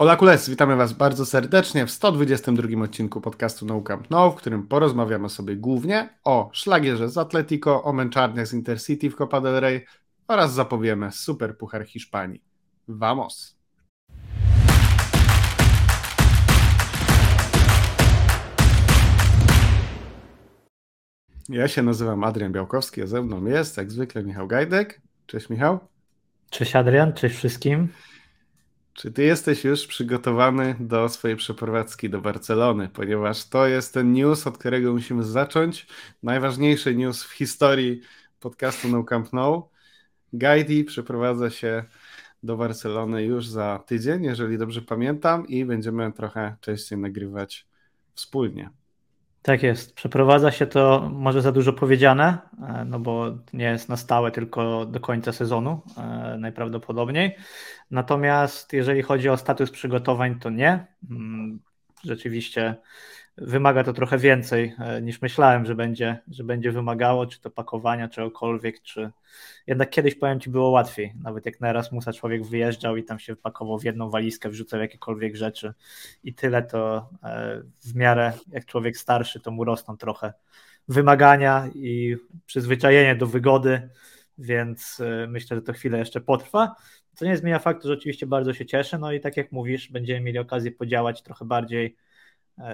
Ola Kules, witamy Was bardzo serdecznie w 122 odcinku podcastu No Camp No, w którym porozmawiamy sobie głównie o szlagierze z Atletico, o męczarniach z Intercity w Copa del Rey oraz zapowiemy Super Puchar Hiszpanii. Vamos! Ja się nazywam Adrian Białkowski, a ze mną jest jak zwykle Michał Gajdek. Cześć Michał. Cześć Adrian, cześć wszystkim. Czy ty jesteś już przygotowany do swojej przeprowadzki do Barcelony? Ponieważ to jest ten news, od którego musimy zacząć. Najważniejszy news w historii podcastu No Camp No. Gaidi przeprowadza się do Barcelony już za tydzień, jeżeli dobrze pamiętam, i będziemy trochę częściej nagrywać wspólnie. Tak jest. Przeprowadza się to może za dużo powiedziane, e, no bo nie jest na stałe tylko do końca sezonu e, najprawdopodobniej. Natomiast jeżeli chodzi o status przygotowań, to nie. Mm, rzeczywiście wymaga to trochę więcej e, niż myślałem, że będzie, że będzie wymagało, czy to pakowania, czegokolwiek, czy jednak kiedyś powiem Ci było łatwiej, nawet jak na Erasmusa człowiek wyjeżdżał i tam się pakował w jedną walizkę, wrzucał jakiekolwiek rzeczy i tyle, to e, w miarę jak człowiek starszy, to mu rosną trochę wymagania i przyzwyczajenie do wygody, więc e, myślę, że to chwilę jeszcze potrwa. Co nie zmienia faktu, że oczywiście bardzo się cieszę, no i tak jak mówisz, będziemy mieli okazję podziałać trochę bardziej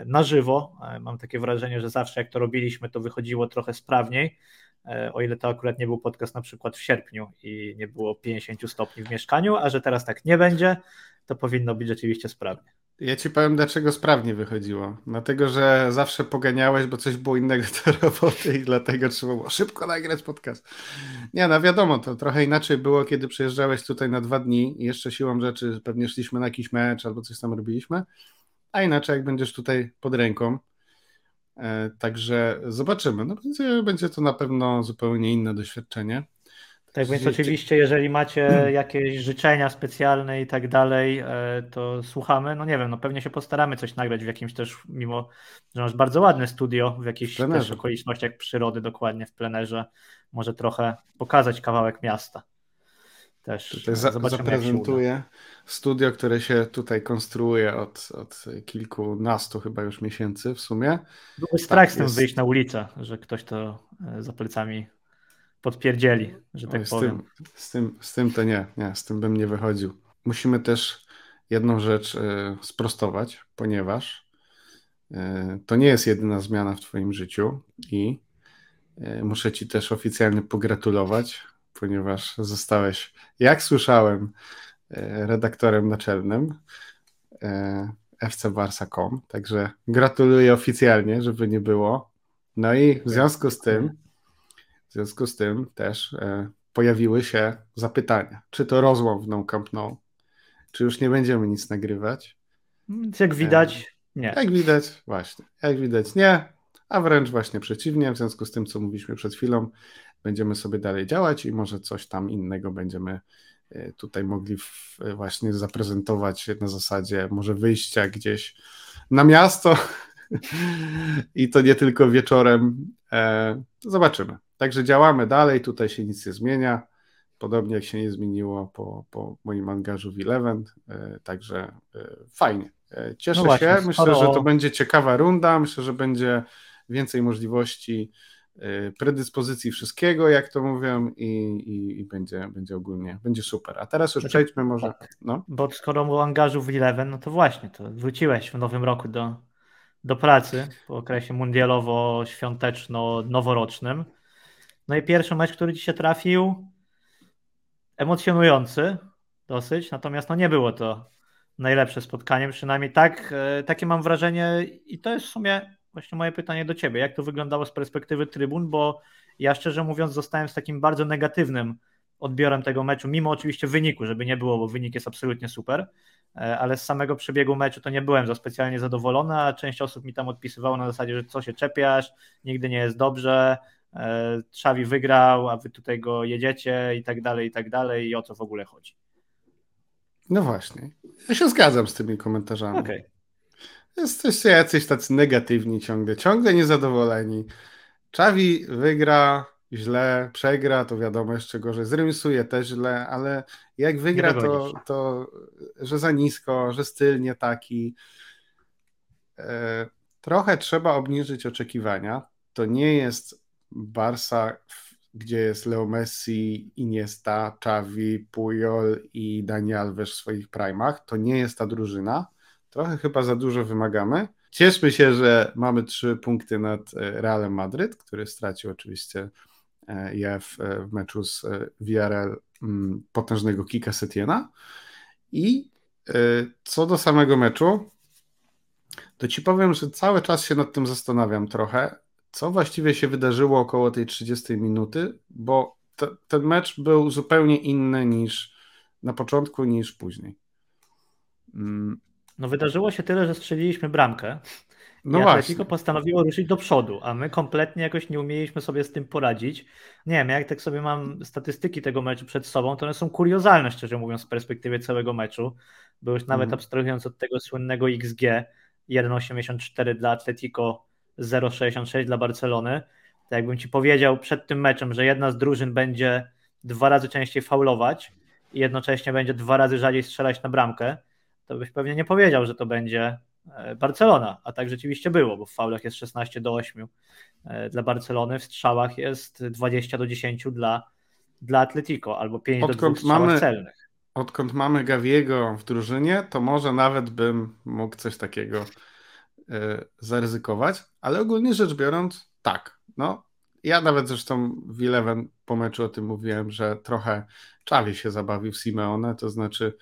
na żywo. E, mam takie wrażenie, że zawsze jak to robiliśmy, to wychodziło trochę sprawniej. E, o ile to akurat nie był podcast na przykład w sierpniu i nie było 50 stopni w mieszkaniu, a że teraz tak nie będzie, to powinno być rzeczywiście sprawnie. Ja ci powiem, dlaczego sprawnie wychodziło. Dlatego, że zawsze poganiałeś, bo coś było innego do roboty i dlatego trzeba było szybko nagrać podcast. Nie, no wiadomo, to trochę inaczej było, kiedy przyjeżdżałeś tutaj na dwa dni i jeszcze siłą rzeczy pewnie szliśmy na jakiś mecz albo coś tam robiliśmy a inaczej jak będziesz tutaj pod ręką. E, także zobaczymy. No, będzie, będzie to na pewno zupełnie inne doświadczenie. Tak więc oczywiście, jeżeli macie jakieś życzenia specjalne i tak dalej, e, to słuchamy. No nie wiem, no pewnie się postaramy coś nagrać w jakimś też, mimo że masz bardzo ładne studio, w jakichś też okolicznościach przyrody, dokładnie w plenerze, może trochę pokazać kawałek miasta też tutaj za, zaprezentuję studio, które się tutaj konstruuje od, od kilkunastu chyba już miesięcy w sumie. Były strach tak, z tym jest... wyjść na ulicę, że ktoś to e, za plecami podpierdzieli, że tak z powiem. Tym, z, tym, z tym to nie, nie, z tym bym nie wychodził. Musimy też jedną rzecz y, sprostować, ponieważ y, to nie jest jedyna zmiana w Twoim życiu i y, muszę Ci też oficjalnie pogratulować ponieważ zostałeś, jak słyszałem, e, redaktorem naczelnym e, fcbarsa.com, także gratuluję oficjalnie, żeby nie było. No i w związku z tym, w związku z tym też e, pojawiły się zapytania, czy to rozłam w No Camp No, czy już nie będziemy nic nagrywać. Jak widać, nie. Jak widać, właśnie, jak widać nie, a wręcz właśnie przeciwnie, w związku z tym, co mówiliśmy przed chwilą, będziemy sobie dalej działać i może coś tam innego będziemy e, tutaj mogli właśnie zaprezentować na zasadzie może wyjścia gdzieś na miasto i to nie tylko wieczorem. E, zobaczymy. Także działamy dalej, tutaj się nic nie zmienia. Podobnie jak się nie zmieniło po, po moim angażu w Eleven, e, także fajnie. Cieszę no właśnie, się, myślę, że to będzie ciekawa runda, myślę, że będzie więcej możliwości predyspozycji wszystkiego, jak to mówią, i, i, i, będzie, będzie ogólnie, będzie super. A teraz już znaczy, przejdźmy może. Tak, no. Bo skoro był angażu w Eleven, no to właśnie, to wróciłeś w nowym roku do, do pracy po okresie mundialowo-świąteczno-noworocznym. No i pierwszy mecz, który ci się trafił, emocjonujący dosyć, natomiast no nie było to najlepsze spotkanie, przynajmniej tak, e, takie mam wrażenie i to jest w sumie właśnie moje pytanie do Ciebie. Jak to wyglądało z perspektywy trybun? Bo ja szczerze mówiąc zostałem z takim bardzo negatywnym odbiorem tego meczu, mimo oczywiście wyniku, żeby nie było, bo wynik jest absolutnie super, e, ale z samego przebiegu meczu to nie byłem za specjalnie zadowolony, a część osób mi tam odpisywało na zasadzie, że co się czepiasz, nigdy nie jest dobrze, Trzawi e, wygrał, a wy tutaj go jedziecie i tak dalej, i tak dalej i o co w ogóle chodzi. No właśnie. Ja się zgadzam z tymi komentarzami. Okay. Jesteście jacyś tacy negatywni ciągle, ciągle niezadowoleni. Czawi wygra, źle, przegra, to wiadomo jeszcze gorzej, zremisuje też źle, ale jak wygra, to, to że za nisko, że styl nie taki. E, trochę trzeba obniżyć oczekiwania. To nie jest Barsa, gdzie jest Leo Messi, Iniesta, Xavi, Puyol i Dani Alves w swoich primach. To nie jest ta drużyna. Trochę chyba za dużo wymagamy. Cieszmy się, że mamy trzy punkty nad e, Realem Madryt, który stracił oczywiście e, je w, w meczu z e, VRL mm, potężnego kika Setiena. I co do samego meczu, to ci powiem, że cały czas się nad tym zastanawiam trochę, co właściwie się wydarzyło około tej 30 minuty, bo te, ten mecz był zupełnie inny niż na początku, niż później. No wydarzyło się tyle, że strzeliliśmy bramkę. No I Atletico postanowiło ruszyć do przodu, a my kompletnie jakoś nie umieliśmy sobie z tym poradzić. Nie wiem, jak tak sobie mam statystyki tego meczu przed sobą, to one są kuriozalne, szczerze mówiąc, z perspektywy całego meczu, bo już nawet mm. abstrahując od tego słynnego XG 1,84 dla Atletico, 0,66 dla Barcelony, to jakbym ci powiedział przed tym meczem, że jedna z drużyn będzie dwa razy częściej faulować i jednocześnie będzie dwa razy rzadziej strzelać na bramkę, to byś pewnie nie powiedział, że to będzie e, Barcelona, a tak rzeczywiście było, bo w faulach jest 16 do 8 e, dla Barcelony, w strzałach jest 20 do 10 dla, dla Atletico, albo 5 odkąd do 2 mamy, celnych. Odkąd mamy Gawiego w drużynie, to może nawet bym mógł coś takiego y, zaryzykować, ale ogólnie rzecz biorąc, tak. No, ja nawet zresztą w Eleven po meczu o tym mówiłem, że trochę Czawi się zabawił w Simeone, to znaczy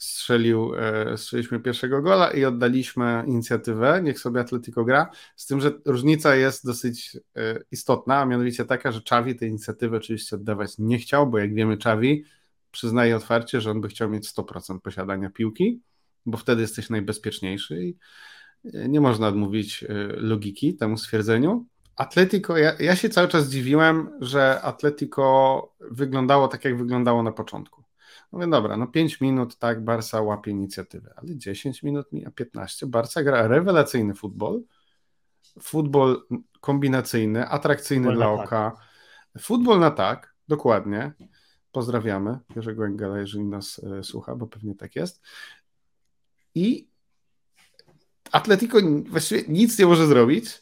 strzelił, e, strzeliliśmy pierwszego gola i oddaliśmy inicjatywę, niech sobie Atletico gra, z tym, że różnica jest dosyć e, istotna, a mianowicie taka, że Czawi tej inicjatywy oczywiście oddawać nie chciał, bo jak wiemy Czawi przyznaje otwarcie, że on by chciał mieć 100% posiadania piłki, bo wtedy jesteś najbezpieczniejszy i e, nie można odmówić logiki temu stwierdzeniu. Atletico, ja, ja się cały czas dziwiłem, że Atletico wyglądało tak, jak wyglądało na początku. Mówię, dobra, no 5 minut, tak, Barca łapie inicjatywę, ale 10 minut mija 15. Barca gra rewelacyjny futbol, futbol kombinacyjny, atrakcyjny futbol dla oka. Tak. Futbol na tak, dokładnie. Pozdrawiamy Jerzego Engela, jeżeli nas e, słucha, bo pewnie tak jest. I Atletico właściwie nic nie może zrobić,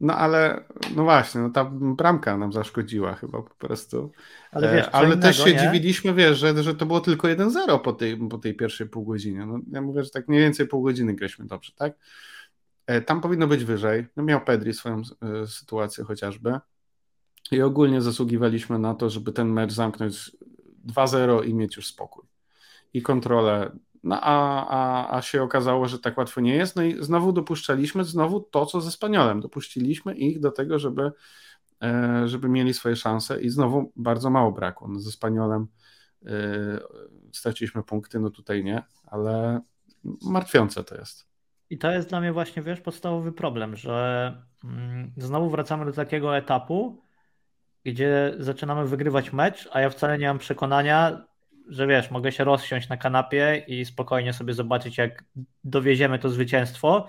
no ale, no właśnie, no ta bramka nam zaszkodziła chyba po prostu. Ale, wiesz, e, ale innego, też się nie? dziwiliśmy, wiesz, że, że to było tylko 1-0 po tej, po tej pierwszej półgodzinie. No, ja mówię, że tak mniej więcej pół godziny graliśmy dobrze, tak? E, tam powinno być wyżej. No, miał Pedri swoją y, sytuację chociażby. I ogólnie zasługiwaliśmy na to, żeby ten mecz zamknąć 2-0 i mieć już spokój. I kontrolę no a, a, a się okazało, że tak łatwo nie jest. No i znowu dopuszczaliśmy znowu to, co ze Spaniolem. Dopuściliśmy ich do tego, żeby, e, żeby mieli swoje szanse i znowu bardzo mało brakło. No ze Spaniolem e, straciliśmy punkty, no tutaj nie, ale martwiące to jest. I to jest dla mnie właśnie, wiesz, podstawowy problem, że mm, znowu wracamy do takiego etapu, gdzie zaczynamy wygrywać mecz, a ja wcale nie mam przekonania, że wiesz, mogę się rozsiąść na kanapie i spokojnie sobie zobaczyć, jak dowieziemy to zwycięstwo,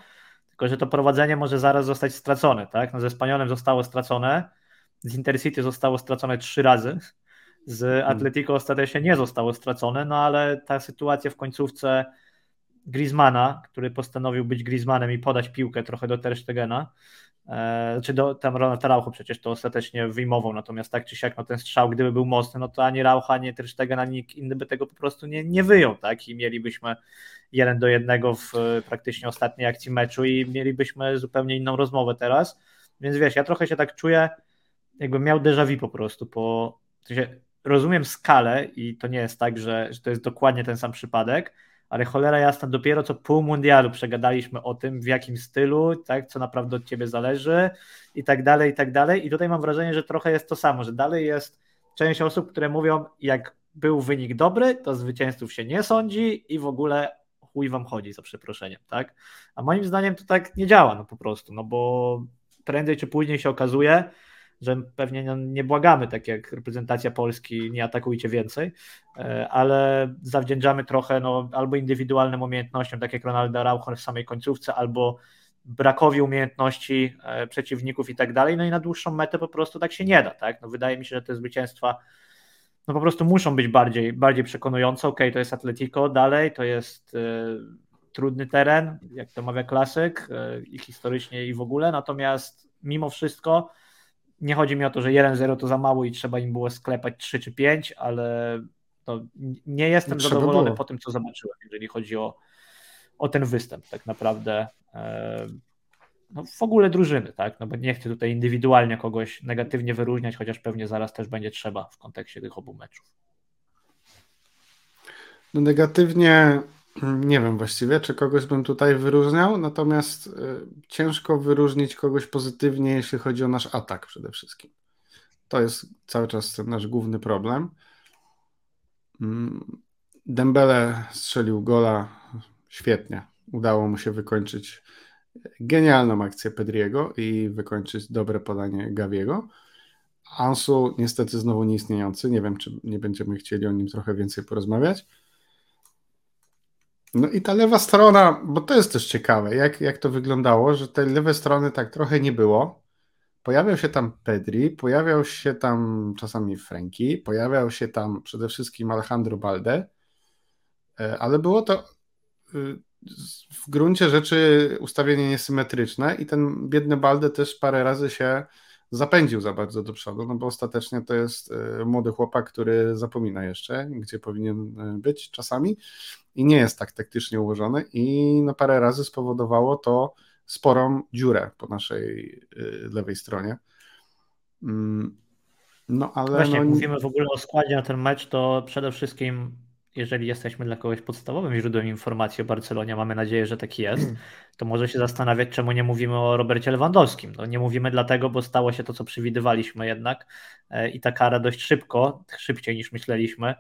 tylko że to prowadzenie może zaraz zostać stracone, tak? No ze Spaniolem zostało stracone, z Intercity zostało stracone trzy razy, z hmm. Atletico ostatecznie nie zostało stracone, no ale ta sytuacja w końcówce Griezmana, który postanowił być Griezmanem i podać piłkę trochę do Ter Stegena, czy do, tam Ronald Raucho przecież to ostatecznie wyjmował, natomiast tak czy siak no ten strzał, gdyby był mocny, no to ani Raucha, ani Ter Stegen, ani nikt inny by tego po prostu nie, nie wyjął, tak, i mielibyśmy jeden do jednego w e, praktycznie ostatniej akcji meczu i mielibyśmy zupełnie inną rozmowę teraz, więc wiesz, ja trochę się tak czuję, jakbym miał déjà vu po prostu, po, w sensie, rozumiem skalę i to nie jest tak, że, że to jest dokładnie ten sam przypadek, ale cholera jasna, dopiero co pół mundialu przegadaliśmy o tym, w jakim stylu, tak, co naprawdę od ciebie zależy i tak dalej, i tak dalej. I tutaj mam wrażenie, że trochę jest to samo, że dalej jest część osób, które mówią, jak był wynik dobry, to zwycięzców się nie sądzi i w ogóle chuj wam chodzi, za przeproszeniem, tak? A moim zdaniem to tak nie działa, no po prostu, no bo prędzej czy później się okazuje, że pewnie nie błagamy, tak jak reprezentacja Polski, nie atakujcie więcej, e, ale zawdzięczamy trochę no, albo indywidualnym umiejętnościom, tak jak Ronaldo Araujo w samej końcówce, albo brakowi umiejętności e, przeciwników i tak dalej, no i na dłuższą metę po prostu tak się nie da, tak? No wydaje mi się, że te zwycięstwa no po prostu muszą być bardziej, bardziej przekonujące, ok, to jest Atletico, dalej to jest trudny teren, jak to mawia klasyk i historycznie i w ogóle, natomiast mimo wszystko nie chodzi mi o to, że 1-0 to za mało i trzeba im było sklepać 3 czy 5, ale to nie jestem Trzeba zadowolony było. po tym, co zobaczyłem, jeżeli chodzi o, o ten występ. Tak naprawdę e, no w ogóle drużyny, tak? No bo nie chcę tutaj indywidualnie kogoś negatywnie wyróżniać, chociaż pewnie zaraz też będzie trzeba w kontekście tych obu meczów. No negatywnie nie wiem właściwie, czy kogoś bym tutaj wyróżniał, natomiast y, ciężko wyróżnić kogoś pozytywnie, jeśli chodzi o nasz atak przede wszystkim. To jest cały czas ten nasz główny problem. Mm, Dembele strzelił gola świetnie. Udało mu się wykończyć genialną akcję Pedriego i wykończyć dobre podanie Gaviego. Ansu niestety znowu nieistniejący. Nie wiem, czy nie będziemy chcieli o nim trochę więcej porozmawiać. No i ta lewa strona, bo to jest też ciekawe, jak, jak to wyglądało, że tej lewej strony tak trochę nie było. Pojawiał się tam Pedri, pojawiał się tam czasami Franki, pojawiał się tam przede wszystkim Alejandro Balde, e, ale było to y, w gruncie rzeczy ustawienie niesymetryczne i ten biedny Balde też parę razy się zapędził za bardzo do przodu, no bo ostatecznie to jest e, młody chłopak, który zapomina jeszcze, gdzie powinien e, być czasami i nie jest tak taktycznie ułożony i na parę razy spowodowało to sporą dziurę po naszej e, lewej stronie. Mm, no ale. Właśnie, no... jak mówimy w ogóle o składzie na ten mecz, to przede wszystkim jeżeli jesteśmy dla kogoś podstawowym źródłem informacji o Barcelonie, mamy nadzieję, że tak jest, to może się zastanawiać, czemu nie mówimy o Robercie Lewandowskim. No, nie mówimy dlatego, bo stało się to, co przewidywaliśmy jednak e, i ta kara dość szybko, szybciej niż myśleliśmy,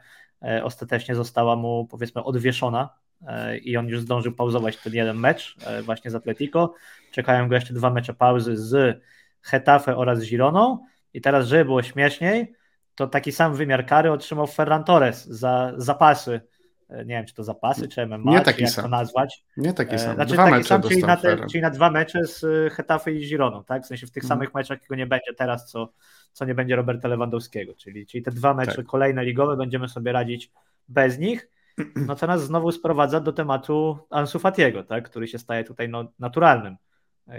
ostatecznie została mu powiedzmy odwieszona e, i on już zdążył pauzować ten jeden mecz właśnie z Atletico. Czekają go jeszcze dwa mecze pauzy z Hetafe oraz z Gironą i teraz, żeby było śmieszniej, to taki sam wymiar kary otrzymał Ferran Torres za zapasy. E, nie wiem, czy to zapasy, czy MMA, nie taki czy jak sam. to nazwać. Nie taki e, sam. Znaczy dwa taki sam, czyli na, te, czyli na, dwa mecze z e, Hetafe i Gironą, tak? W sensie w tych hmm. samych meczach, jakiego nie będzie teraz, co, co nie będzie Roberta Lewandowskiego. Czyli, czyli te dwa mecze tak. kolejne ligowe będziemy sobie radzić bez nich. No to nas znowu sprowadza do tematu Ansu Fatiego, tak? który się staje tutaj no, naturalnym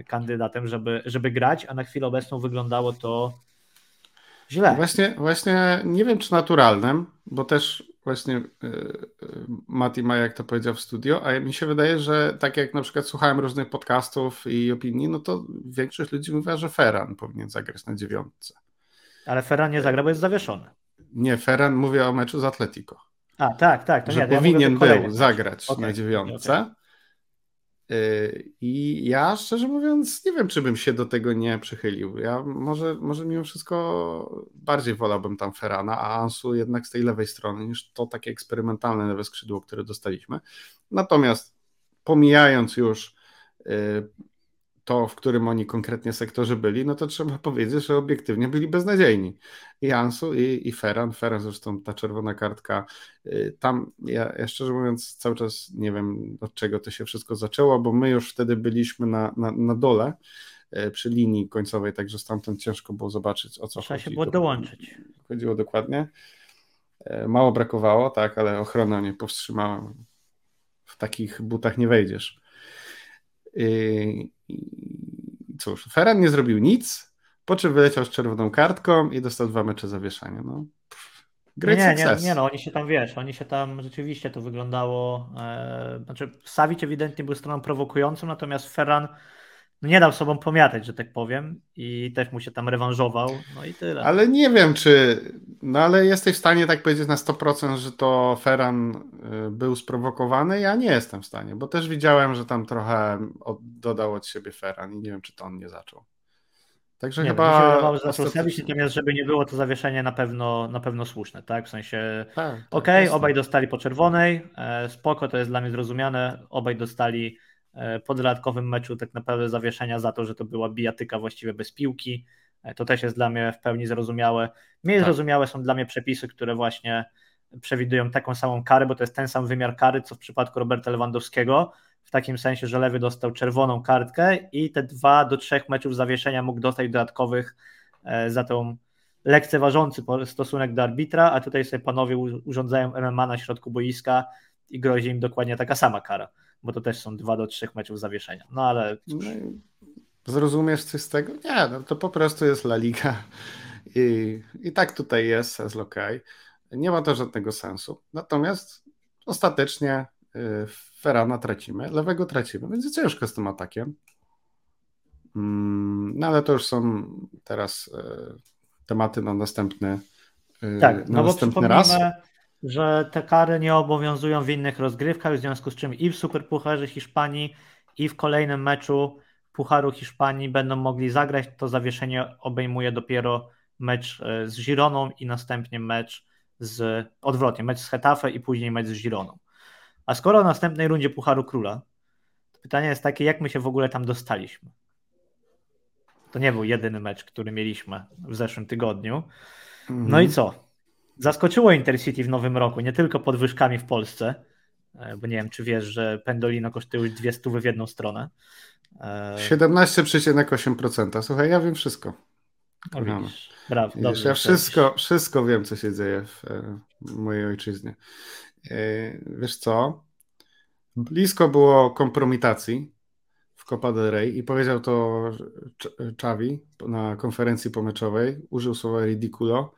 kandydatem, żeby, żeby grać, a na chwilę obecną wyglądało to Źle. Właśnie, właśnie nie wiem, czy naturalnym, bo też właśnie yy, Mati ma, jak to powiedział w studio, a mi się wydaje, że tak jak na przykład słuchałem różnych podcastów i opinii, no to większość ludzi mówi, że Ferran powinien zagrać na dziewiątce. Ale Ferran nie zagra, bo jest zawieszony. Nie, Ferran mówię o meczu z Atletico. A, tak, tak. To że nie, powinien ja był zagrać okay, na dziewiątce. Okay. I ja szczerze mówiąc, nie wiem, czy bym się do tego nie przychylił. Ja może, może mimo wszystko bardziej wolałbym tam Ferrana, a Ansu jednak z tej lewej strony niż to takie eksperymentalne lewe skrzydło, które dostaliśmy. Natomiast pomijając już y, to, w którym oni konkretnie sektorze byli, no to trzeba powiedzieć, że obiektywnie byli beznadziejni. I Ansu, i, i Ferran. Ferran zresztą ta czerwona kartka. Y, tam ja, ja, szczerze mówiąc cały czas nie wiem od czego to się wszystko zaczęło, bo my już wtedy byliśmy na, na, na dole y, przy linii końcowej, także stamtąd ciężko było zobaczyć o co Trzeba chodzi. Trzeba się było dołączyć. Chodziło dokładnie. Y, mało brakowało, tak, ale ochrona mnie powstrzymała. W takich butach nie wejdziesz. I cóż, Ferran nie zrobił nic, po czym wyleciał z czerwoną kartką i dostał dwa mecze zawieszania. No, Great nie, nie, nie, no oni się tam, wiesz, oni się tam, rzeczywiście to wyglądało, e, znaczy Savic ewidentnie był stroną prowokującą, natomiast Ferran no nie dał sobą pomiatać, że tak powiem, i też mu się tam rewanżował, no i tyle. Ale nie wiem, czy, no ale jesteś w stanie tak powiedzieć na 100%, że to Ferran y, był sprowokowany? Ja nie jestem w stanie, bo też widziałem, że tam trochę dodał od siebie Ferran i nie wiem, czy to on nie zaczął. Także nie chyba. Wiem, wydawało, że Savic, natomiast żeby nie było to zawieszenie na pewno, na pewno słuszne, tak? W sensie, tak, tak, okej, okay, obaj dostali po czerwonej, e, spoko, to jest dla mnie zrozumiane, obaj dostali po dodatkowym meczu tak naprawdę zawieszenia za to, że to była bijatyka właściwie bez piłki. E, to też jest dla mnie w pełni zrozumiałe. Mniej tak. zrozumiałe są dla mnie przepisy, które właśnie przewidują taką samą karę, bo to jest ten sam wymiar kary, co w przypadku Roberta Lewandowskiego, w takim sensie, że lewy dostał czerwoną kartkę i te dwa do trzech meczów zawieszenia mógł dostać dodatkowych e, za tą lekceważący stosunek do arbitra, a tutaj sobie panowie urządzają MMA na środku boiska i grozi im dokładnie taka sama kara, bo to też są dwa do trzech meczów zawieszenia. No ale cóż. No Zrozumiesz coś z tego? Nie, no to po prostu jest La Liga i, i tak tutaj jest, jest ok. Nie ma to żadnego sensu. Natomiast ostatecznie y, Ferrana tracimy, lewego tracimy, więc ciężko z tym atakiem. Mm, no ale to już są teraz y, tematy na następny, y, tak, na no następny raz. Że te kary nie obowiązują w innych rozgrywkach, w związku z czym i w Superpucharze Hiszpanii, i w kolejnym meczu Pucharu Hiszpanii będą mogli zagrać. To zawieszenie obejmuje dopiero mecz e, z Gironą i następnie mecz z, odwrotnie, mecz z Hetafe i później mecz z Gironą. A skoro w następnej rundzie Pucharu Króla, to pytanie jest takie, jak my się w ogóle tam dostaliśmy? To nie był jedyny mecz, który mieliśmy w zeszłym tygodniu. No i mhm. co? Zaskoczyło Intercity w nowym roku, nie tylko podwyżkami w Polsce, e, bo nie wiem, czy wiesz, że Pendolino kosztuje już dwie stówy w jedną stronę. 17,8%. E, Słuchaj, ja wiem wszystko. widzisz, brawo, dobrze, ja wszystko, wszystko wiem, co się dzieje w, e, w mojej ojczyźnie. Wiesz co? Blisko było kompromitacji w Copa del Rey i powiedział to Czawi na konferencji pomeczowej, użył słowa ridiculo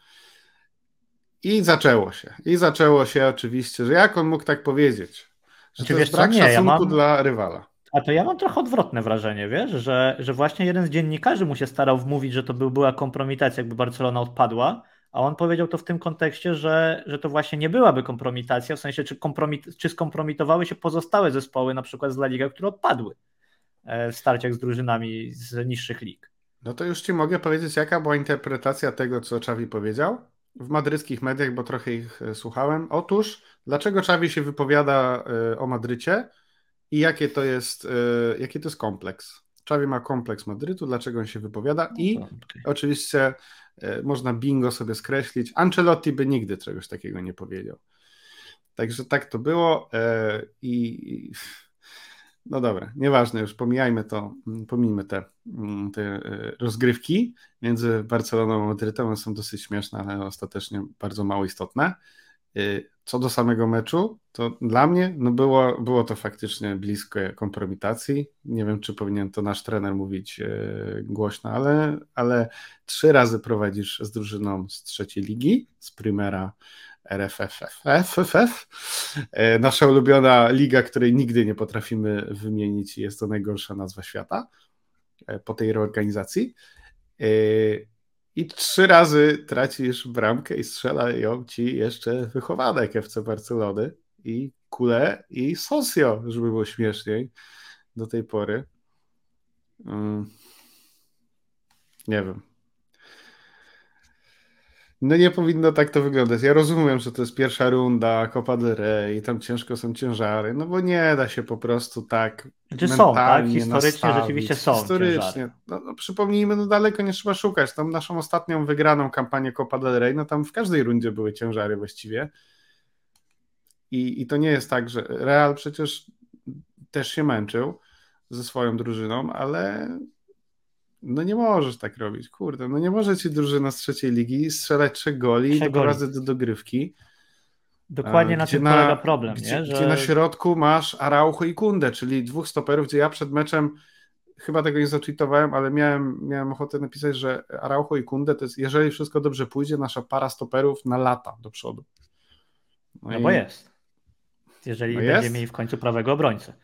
i zaczęło się. I zaczęło się oczywiście, że jak on mógł tak powiedzieć? Że znaczy, to jest brak nie, szacunku ja mam... dla rywala. A to ja mam trochę odwrotne wrażenie, wiesz, że, że właśnie jeden z dziennikarzy mu się starał wmówić, że to by była kompromitacja, jakby Barcelona odpadła, a on powiedział to w tym kontekście, że, że to właśnie nie byłaby kompromitacja, w sensie czy, kompromit, czy skompromitowały się pozostałe zespoły, na przykład z La Liga, które odpadły. E, w starciach z drużynami z niższych lig. No to już Ci mogę powiedzieć, jaka była interpretacja tego, co Czawi powiedział w madryckich mediach, bo trochę ich e, słuchałem. Otóż, dlaczego Czawi się wypowiada e, o Madrycie i jakie to jest, jaki to jest kompleks. Czawi ma kompleks Madrytu, dlaczego on się wypowiada i no, okay. oczywiście można bingo sobie skreślić. Ancelotti by nigdy czegoś takiego nie powiedział. Także tak to było i no dobra, nieważne, już pomijajmy to, pomijmy te, mm, te e, rozgrywki między Barceloną a Madrytem, one są dosyć śmieszne, ale ostatecznie bardzo mało istotne. E, co do samego meczu, to dla mnie no było, było to faktycznie blisko kompromitacji. Nie wiem, czy powinien to nasz trener mówić e, głośno, ale, ale trzy razy prowadzisz z drużyną z trzeciej ligi, z Primera RFFF. E, nasza ulubiona liga, której nigdy nie potrafimy wymienić jest to najgorsza nazwa świata e, po tej reorganizacji. E, I trzy razy tracisz bramkę i strzelają ci jeszcze wychowanek FC Barcelony i Kule i Sosio, żeby było śmieszniej do tej pory. Mm. Nie wiem. No nie powinno tak to wyglądać. Ja rozumiem, że to jest pierwsza runda, Copa del Rey i tam ciężko są ciężary, no bo nie da się po prostu tak Znaczy są, tak? Historycznie nastawić. rzeczywiście są Historycznie. No, no, przypomnijmy, no daleko nie trzeba szukać. Tam naszą ostatnią wygraną kampanię Copa del Rey, no tam w każdej rundzie były ciężary właściwie. I, I to nie jest tak, że Real przecież też się męczył ze swoją drużyną, ale no nie możesz tak robić, kurde. No nie może ci drużyna z trzeciej ligi strzelać trzech goli i doprowadzać do dogrywki. Dokładnie na tym na, polega problem, gdzie, nie? Że... gdzie na środku masz Araujo i Kundę, czyli dwóch stoperów, gdzie ja przed meczem chyba tego nie zatweetowałem, ale miałem, miałem ochotę napisać, że Araujo i Kundę to jest, jeżeli wszystko dobrze pójdzie, nasza para stoperów na lata do przodu. No, no i... bo jest. Jeżeli no będziemy mieli w końcu prawego obrońcę.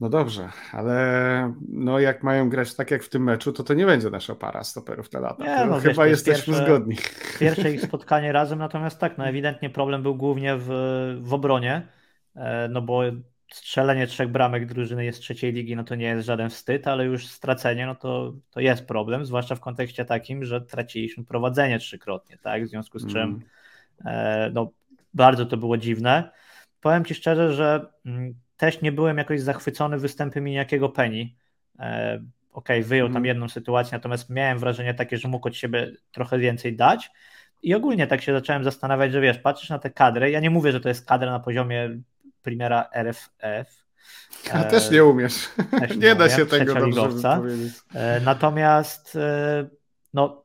No dobrze, ale no jak mają grać tak jak w tym meczu, to to nie będzie nasza para stoperów na lata. Nie, no, chyba wiesz, jesteśmy pierwsze, zgodni. Pierwsze ich spotkanie razem, natomiast tak, no ewidentnie problem był głównie w, w obronie, e, no bo strzelenie trzech bramek drużyny jest trzeciej ligi, no to nie jest żaden wstyd, ale już stracenie, no to, to jest problem, zwłaszcza w kontekście takim, że traciliśmy prowadzenie trzykrotnie, tak, w związku z czym mm. e, no bardzo to było dziwne. Powiem Ci szczerze, że mm, też nie byłem jakoś zachwycony występem Iniakiego Penny. E, okej, okay, wyjął mm. tam mhm. jedną sytuację, natomiast miałem wrażenie takie, że mógł od siebie trochę więcej dać. I ogólnie tak się zacząłem zastanawiać, że wiesz, patrzysz na tę kadrę, ja nie mówię, że to jest kadra na poziomie Primera RFF. Ja też nie umiesz. Też nie, nie da się tego dobrze powiedzieć. Natomiast no,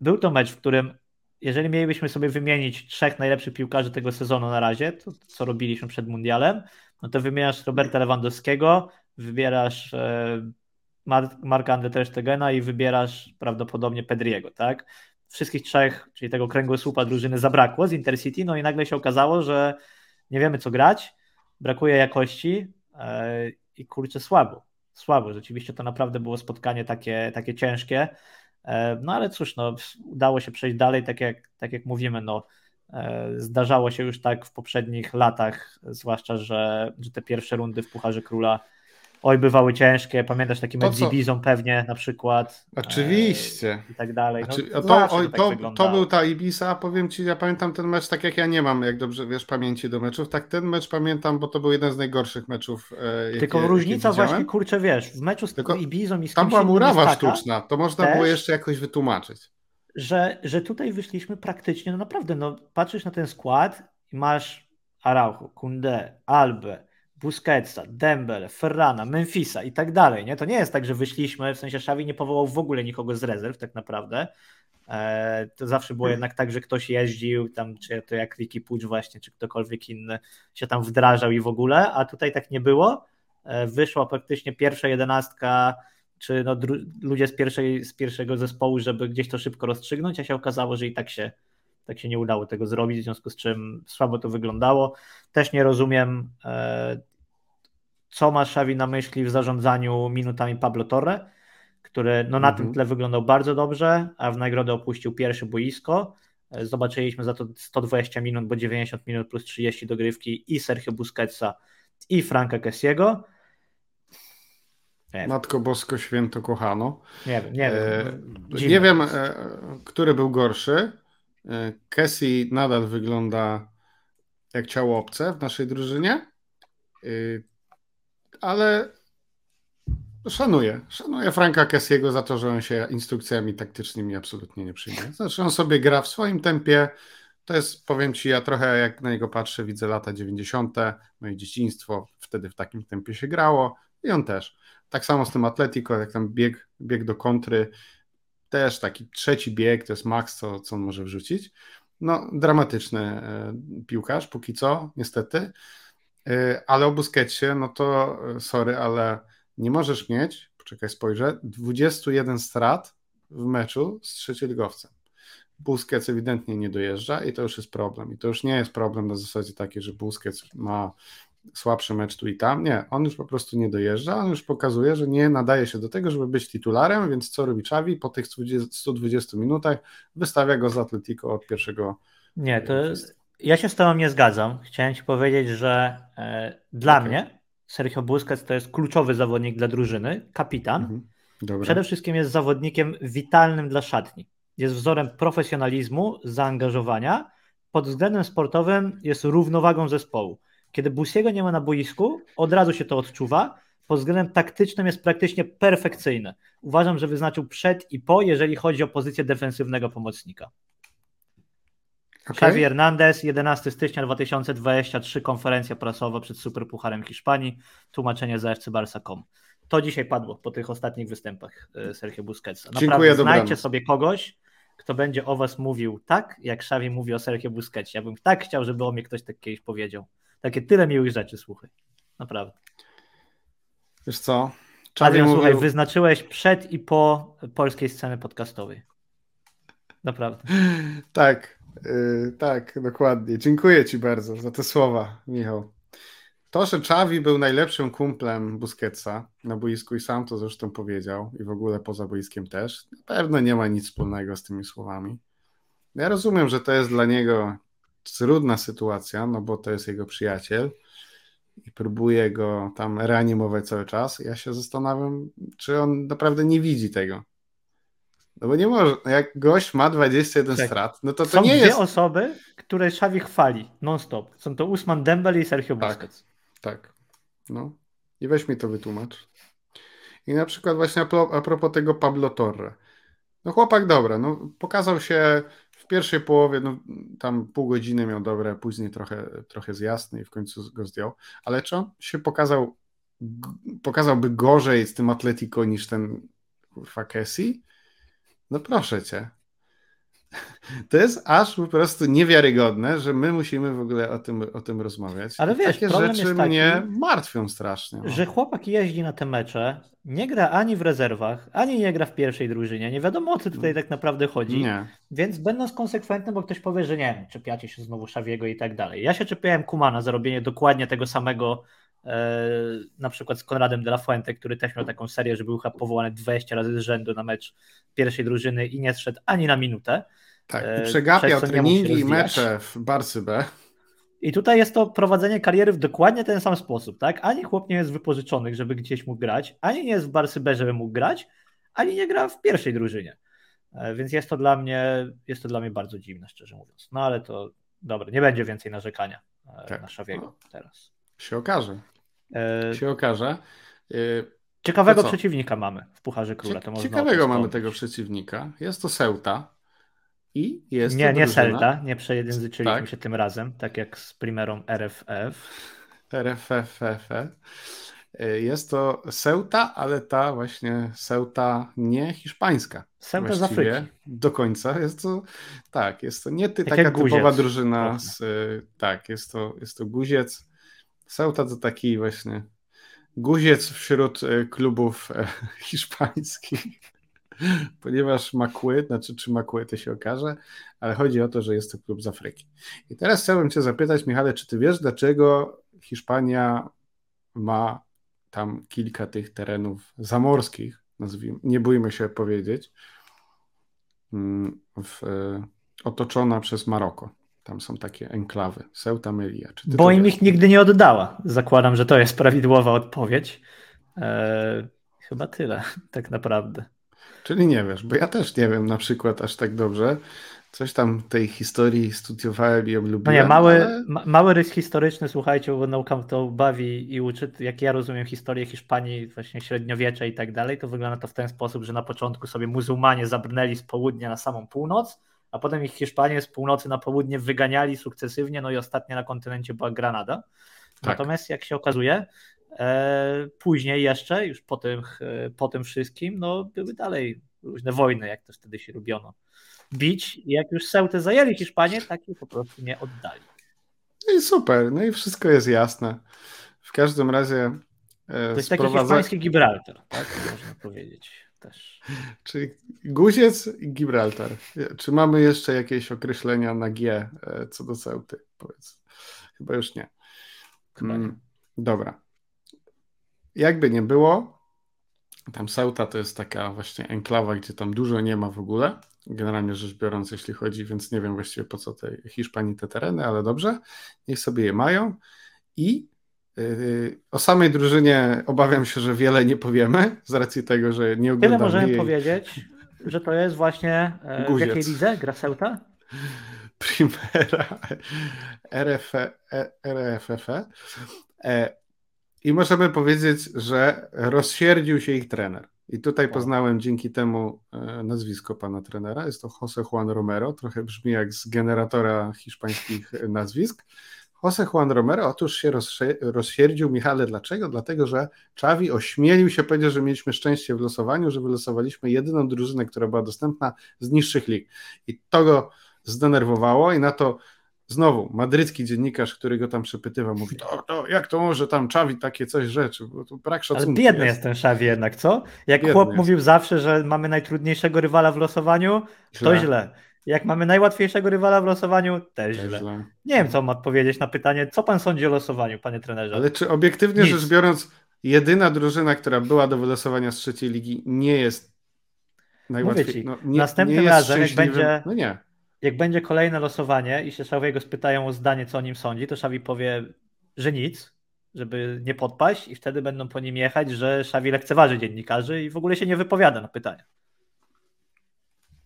był to mecz, w którym jeżeli mielibyśmy sobie wymienić trzech najlepszych piłkarzy tego sezonu na razie, to co robiliśmy przed mundialem, no to wymieniasz Roberta Lewandowskiego, wybierasz e, Marka Andre i wybierasz prawdopodobnie Pedriego, tak? Wszystkich trzech, czyli tego kręgosłupa drużyny zabrakło z Intercity, no i nagle się okazało, że nie wiemy co grać, brakuje jakości e, i kurczę słabo, słabo. Rzeczywiście to naprawdę było spotkanie takie, takie ciężkie. E, no ale cóż, no, udało się przejść dalej, tak jak, tak jak mówimy, no, zdarzało się już tak w poprzednich latach, zwłaszcza, że, że te pierwsze rundy w Pucharze Króla oj, bywały ciężkie, pamiętasz taki mecz z Ibizą pewnie na przykład. Oczywiście. E, I tak dalej. No, to, oj, to, tak to, był ta Ibiza, powiem Ci, ja pamiętam ten mecz tak jak ja nie mam, jak dobrze wiesz, pamięci do meczów, tak ten mecz pamiętam, bo to był jeden z najgorszych meczów. E, Tylko jakie, różnica jakie właśnie, kurczę, wiesz, w meczu z Tylko Ibizą i z Tam była murawa sztuczna, to można też, było jeszcze jakoś wytłumaczyć. Że, że tutaj wyszliśmy praktycznie, no naprawdę, no patrzysz na ten skład i masz Araujo, Kunde, Albe, Busquetsa, Dembele, Ferrana, Memphisa i tak dalej. Nie? To nie jest tak, że wyszliśmy, w sensie Xavi nie powołał w ogóle nikogo z rezerw tak naprawdę. E, to zawsze było jednak tak, że ktoś jeździł tam, czy to jak Ricky Pucz właśnie, czy ktokolwiek inny się tam wdrażał i w ogóle, a tutaj tak nie było. E, wyszła praktycznie pierwsza jedenastka, czy no, ludzie z, pierwszej, z pierwszego zespołu, żeby gdzieś to szybko rozstrzygnąć, a się okazało, że i tak się tak się nie udało tego zrobić, w związku z czym słabo to wyglądało. Też nie rozumiem, e, co ma Xavi na myśli w zarządzaniu minutami Pablo Torre, który no, na mhm. tym tle wyglądał bardzo dobrze, a w nagrodę opuścił pierwsze boisko. E, zobaczyliśmy za to 120 minut, bo 90 minut plus 30 dogrywki i Sergio Busquetsa i Franka Kessiego. Matko Bosko Święto kochano. Nie wiem, nie wiem. E, nie wiem, e, który był gorszy. E, Cassie nadal wygląda jak ciało obce w naszej drużynie, e, ale szanuję. Szanuję Franka Kessiego za to, że on się instrukcjami taktycznymi absolutnie nie przyjmuje. Znaczy on sobie gra w swoim tempie. To jest, powiem Ci, ja trochę jak na niego patrzę, widzę lata 90., moje dzieciństwo, wtedy w takim tempie się grało i on też. Tak samo z tym Atletico, jak tam bieg, bieg do kontry, też taki trzeci bieg, to jest maks, co, co on może wrzucić. No, dramatyczny e, piłkarz, póki co, niestety. E, ale o Busquetsie, no to e, sorry, ale nie możesz mieć, poczekaj, spojrzę, 21 strat w meczu z trzecioligowcem. Busquets ewidentnie nie dojeżdża i to już jest problem. I to już nie jest problem na zasadzie takiej, że Busquets ma słabszy mecz tu i tam. Nie, on już po prostu nie dojeżdża, on już pokazuje, że nie nadaje się do tego, żeby być titularem, więc co robi Xavi? Po tych 120 minutach wystawia go z Atletico od pierwszego. Nie, to ja się z tobą nie zgadzam. Chciałem ci powiedzieć, że e, dla okay. mnie Sergio Busquets to jest kluczowy zawodnik dla drużyny, kapitan. Mhm. Przede wszystkim jest zawodnikiem witalnym dla szatni. Jest wzorem profesjonalizmu, zaangażowania. Pod względem sportowym jest równowagą zespołu. Kiedy Busiego nie ma na boisku, od razu się to odczuwa. Pod względem taktycznym jest praktycznie perfekcyjny. Uważam, że wyznaczył przed i po, jeżeli chodzi o pozycję defensywnego pomocnika. Okay. Xavi Hernandez, 11 stycznia 2023, konferencja prasowa przed Superpucharem Hiszpanii, tłumaczenie za FC Barca.com. To dzisiaj padło po tych ostatnich występach e, Sergio Busquetsa. Naprawdę Dziękuję, znajdźcie dobranoc. sobie kogoś, kto będzie o was mówił tak, jak Xavi mówi o Sergio Busquetsie. Ja bym tak chciał, żeby o mnie ktoś tak kiedyś powiedział. Takie tyle miłych rzeczy, słuchaj. Naprawdę. Wiesz co? Adrian, mówił... słuchaj, wyznaczyłeś przed i po polskiej sceny podcastowej. Naprawdę. tak, yy, tak, dokładnie. Dziękuję Ci bardzo za te słowa, Michał. To, że Czawi był najlepszym kumplem Busquetsa na boisku i sam to zresztą powiedział i w ogóle poza boiskiem też, na pewno nie ma nic wspólnego z tymi słowami. Ja rozumiem, że to jest dla niego trudna sytuacja, no bo to jest jego przyjaciel i próbuje go tam reanimować cały czas. Ja się zastanawiam, czy on naprawdę nie widzi tego. No bo nie może, jak gość ma 21 tak. strat, no to to Są nie dwie jest... osoby, które Xavi chwali non-stop. Są to Usman Dembele i Sergio tak, Busquets. Tak, no. I weź mi to wytłumacz. I na przykład właśnie a propos tego Pablo Torre. No chłopak dobra, no pokazał się w pierwszej połowie, no, tam pół godziny miał dobre, później trochę, trochę zjasny i w końcu go zdjął. Ale czy on się pokazał, pokazałby gorzej z tym Atletico niż ten kurwa? No proszę cię. To jest aż po prostu niewiarygodne, że my musimy w ogóle o tym, o tym rozmawiać. Ale wiesz, takie rzeczy taki, mnie martwią strasznie. No. Że chłopak jeździ na te mecze, nie gra ani w rezerwach, ani nie gra w pierwszej drużynie. Nie wiadomo o co tutaj tak naprawdę chodzi. Nie. Więc będąc konsekwentnym, bo ktoś powie, że nie, czepiacie się znowu Szawiego i tak dalej. Ja się czepiałem Kumana za robienie dokładnie tego samego e, na przykład z Konradem de la Fuente, który też miał taką serię, że był chyba powołany 20 razy z rzędu na mecz pierwszej drużyny i nie zszedł ani na minutę. Tak, i e, przegapiał treningi i mecze w Barcy B. I tutaj jest to prowadzenie kariery w dokładnie ten sam sposób, tak? Ani chłop nie jest wypożyczony, żeby gdzieś mógł grać, ani nie jest w Barcy B, żeby mógł grać, ani nie gra w pierwszej drużynie. E, więc jest to dla mnie, jest to dla mnie bardzo dziwne, szczerze mówiąc. No ale to dobra, nie będzie więcej narzekania e, tak. na Szawiego no. teraz. Się okaże. E... Się okaże. Ciekawego przeciwnika mamy w Pucharze Króla. To Ciekawego mamy tego przeciwnika. Jest to Ceuta. I jest nie, nie Celta, nie przejęzyczyliśmy tak. się tym razem, tak jak z primerą RFF. RFFF. Jest to Ceuta, ale ta właśnie Ceuta nie hiszpańska. Ceuta z Afryki. Do końca. Jest to, tak, jest to nie ty, taka typowa drużyna. Z, tak, jest to, jest to guziec. Ceuta to taki właśnie guziec wśród e, klubów e, hiszpańskich ponieważ Makły, znaczy czy Makły to się okaże, ale chodzi o to, że jest to klub z Afryki. I teraz chciałbym Cię zapytać, Michale, czy Ty wiesz, dlaczego Hiszpania ma tam kilka tych terenów zamorskich, nazwijmy, nie bójmy się powiedzieć, mm, w, otoczona przez Maroko. Tam są takie enklawy, Ceuta, Melilla. Bo im ich nigdy nie oddała. Zakładam, że to jest prawidłowa odpowiedź. Eee, chyba tyle, tak naprawdę. Czyli nie wiesz, bo ja też nie wiem na przykład aż tak dobrze. Coś tam tej historii studiowałem i lubiłem. No nie, mały, ale... ma, mały rys historyczny, słuchajcie, bo nauka to bawi i uczy. Jak ja rozumiem historię Hiszpanii, właśnie średniowiecze i tak dalej, to wygląda to w ten sposób, że na początku sobie muzułmanie zabrnęli z południa na samą północ, a potem ich Hiszpanie z północy na południe wyganiali sukcesywnie, no i ostatnia na kontynencie była Granada. Tak. Natomiast jak się okazuje, później jeszcze, już po tym, e, po tym wszystkim, no były dalej różne wojny, jak to wtedy się robiono. Bić i jak już Seutę zajęli Hiszpanie, tak ich po prostu nie oddali. No i super, no i wszystko jest jasne. W każdym razie e, To jest sprowadza... taki hiszpański Gibraltar, tak można powiedzieć też. Czyli guziec i Gibraltar. Czy mamy jeszcze jakieś określenia na G co do Ceuty? Powiedz. Chyba już nie. Hmm, dobra jakby nie było, tam Ceuta to jest taka właśnie enklawa, gdzie tam dużo nie ma w ogóle, generalnie rzecz biorąc, jeśli chodzi, więc nie wiem właściwie po co tej Hiszpanii te tereny, ale dobrze, niech sobie je mają i yy, o samej drużynie obawiam się, że wiele nie powiemy, z racji tego, że nie oglądamy Tyle możemy jej... powiedzieć, że to jest właśnie e, w jakiej lidze gra Ceuta? Primera RF, RFF. E, i możemy powiedzieć, że rozsierdził się ich trener. I tutaj poznałem dzięki temu e, nazwisko pana trenera. Jest to Jose Juan Romero. Trochę brzmi jak z generatora hiszpańskich nazwisk. Jose Juan Romero otóż się rozsierdził. Michale, dlaczego? Dlatego, że Czawi ośmielił się powiedzieć, że mieliśmy szczęście w losowaniu, że wylosowaliśmy jedyną drużynę, która była dostępna z niższych lig. I to go zdenerwowało i na to Znowu, madrycki dziennikarz, który go tam przepytywał, mówi, to, to jak to może tam Czawi takie coś rzeczy, bo to brak szacunku. Ale biedny jest, jest ten Czawi jednak, co? Jak biedny chłop jest. mówił zawsze, że mamy najtrudniejszego rywala w losowaniu, źle. to źle. Jak mamy najłatwiejszego rywala w losowaniu, też, źle. źle. Nie wiem, co mam odpowiedzieć na pytanie, co pan sądzi o losowaniu, panie trenerze? Ale czy obiektywnie Nic. rzecz biorąc, jedyna drużyna, która była do wylosowania z trzeciej ligi, nie jest najłatwiejsza? No, następnym nie razem, jak będzie... No nie jak będzie kolejne losowanie i się Szawiego spytają o zdanie, co o nim sądzi, to Szawi powie, że nic, żeby nie podpaść i wtedy będą po nim jechać, że Szawi lekceważy dziennikarzy i w ogóle się nie wypowiada na pytania.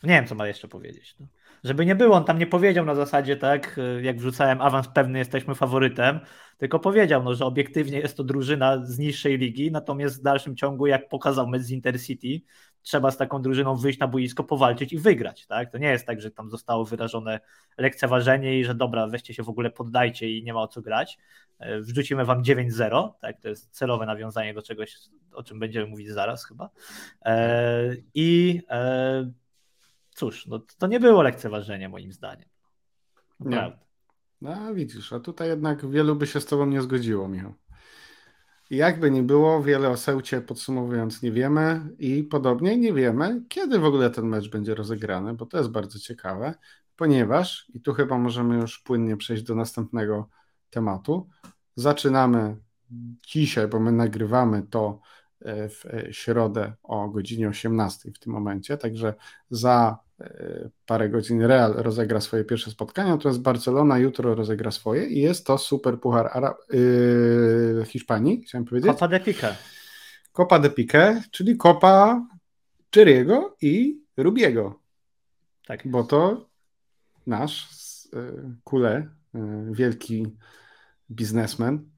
Nie wiem, co ma jeszcze powiedzieć. No. Żeby nie było, on tam nie powiedział na zasadzie, tak, y, jak wrzucałem awans pewny, jesteśmy faworytem, tylko powiedział, no, że obiektywnie jest to drużyna z niższej ligi, natomiast w dalszym ciągu, jak pokazał mecz z Intercity, trzeba z taką drużyną wyjść na boisko, powalczyć i wygrać. Tak? To nie jest tak, że tam zostało wyrażone lekceważenie i że dobra, weźcie się w ogóle poddajcie i nie ma o co grać. E, wrzucimy wam 9-0, tak? to jest celowe nawiązanie do czegoś, o czym będziemy mówić zaraz chyba. E, I e, cóż, no, to nie było lekceważenie moim zdaniem. Naprawdę. Nie. No widzisz, a tutaj jednak wielu by się z tobą nie zgodziło, Michał. Jakby nie było, wiele o Seucie podsumowując nie wiemy i podobnie nie wiemy, kiedy w ogóle ten mecz będzie rozegrany, bo to jest bardzo ciekawe, ponieważ, i tu chyba możemy już płynnie przejść do następnego tematu, zaczynamy dzisiaj, bo my nagrywamy to w e, środę o godzinie 18 w tym momencie, także za E, parę godzin Real rozegra swoje pierwsze spotkanie, natomiast Barcelona jutro rozegra swoje i jest to super puchar Ara yy, Hiszpanii, chciałem powiedzieć. Copa de Pique. Copa de Pique, czyli Copa Czeriego i Rubiego. Tak. Bo to nasz Kule, wielki biznesmen,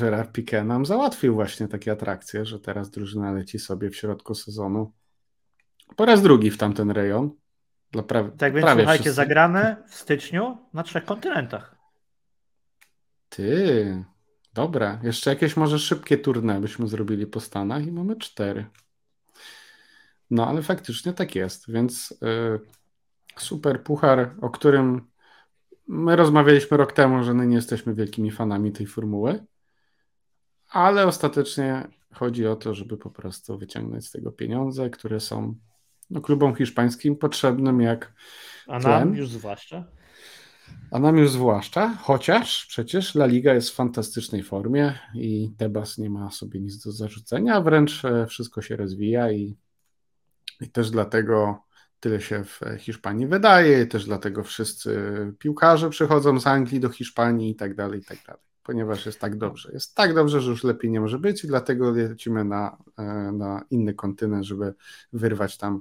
Gerard Piqué nam załatwił właśnie takie atrakcje, że teraz drużyna leci sobie w środku sezonu po raz drugi w tamten rejon. Dla. Tak więc słuchajcie, wszyscy. zagramy w styczniu na trzech kontynentach. Ty, dobra. Jeszcze jakieś może szybkie turne byśmy zrobili po Stanach i mamy cztery. No ale faktycznie tak jest, więc yy, super puchar, o którym my rozmawialiśmy rok temu, że my nie jesteśmy wielkimi fanami tej formuły, ale ostatecznie chodzi o to, żeby po prostu wyciągnąć z tego pieniądze, które są no, klubom hiszpańskim potrzebnym jak A nam już zwłaszcza. A nam już zwłaszcza, chociaż przecież La Liga jest w fantastycznej formie i Tebas nie ma sobie nic do zarzucenia, wręcz e, wszystko się rozwija i, i też dlatego tyle się w Hiszpanii wydaje, też dlatego wszyscy piłkarze przychodzą z Anglii do Hiszpanii i tak dalej, i tak dalej ponieważ jest tak dobrze. Jest tak dobrze, że już lepiej nie może być i dlatego lecimy na, e, na inny kontynent, żeby wyrwać tam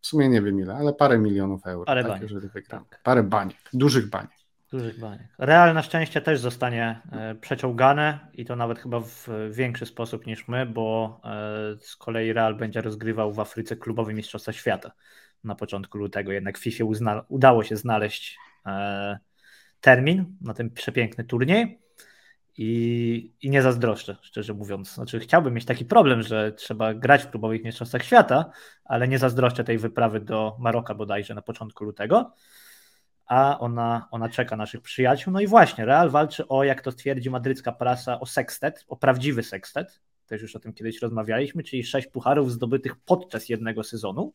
w sumie nie wiem ile, ale parę milionów euro, parę tak, baniek. jeżeli wygramy. Tak. Parę baniek, dużych baniek. Dużych baniek. Real na szczęście też zostanie e, przeciągane i to nawet chyba w większy sposób niż my, bo e, z kolei Real będzie rozgrywał w Afryce klubowy Mistrzostwa Świata na początku lutego. Jednak FIFA uzna- udało się znaleźć termin na ten przepiękny turniej i, i nie zazdroszczę, szczerze mówiąc. Znaczy, chciałbym mieć taki problem, że trzeba grać w klubowych mistrzostwach świata, ale nie zazdroszczę tej wyprawy do Maroka bodajże na początku lutego. A ona, ona czeka naszych przyjaciół. No i właśnie, Real walczy o, jak to twierdzi madrycka prasa, o sextet, o prawdziwy sextet. Też już o tym kiedyś rozmawialiśmy, czyli sześć pucharów zdobytych podczas jednego sezonu.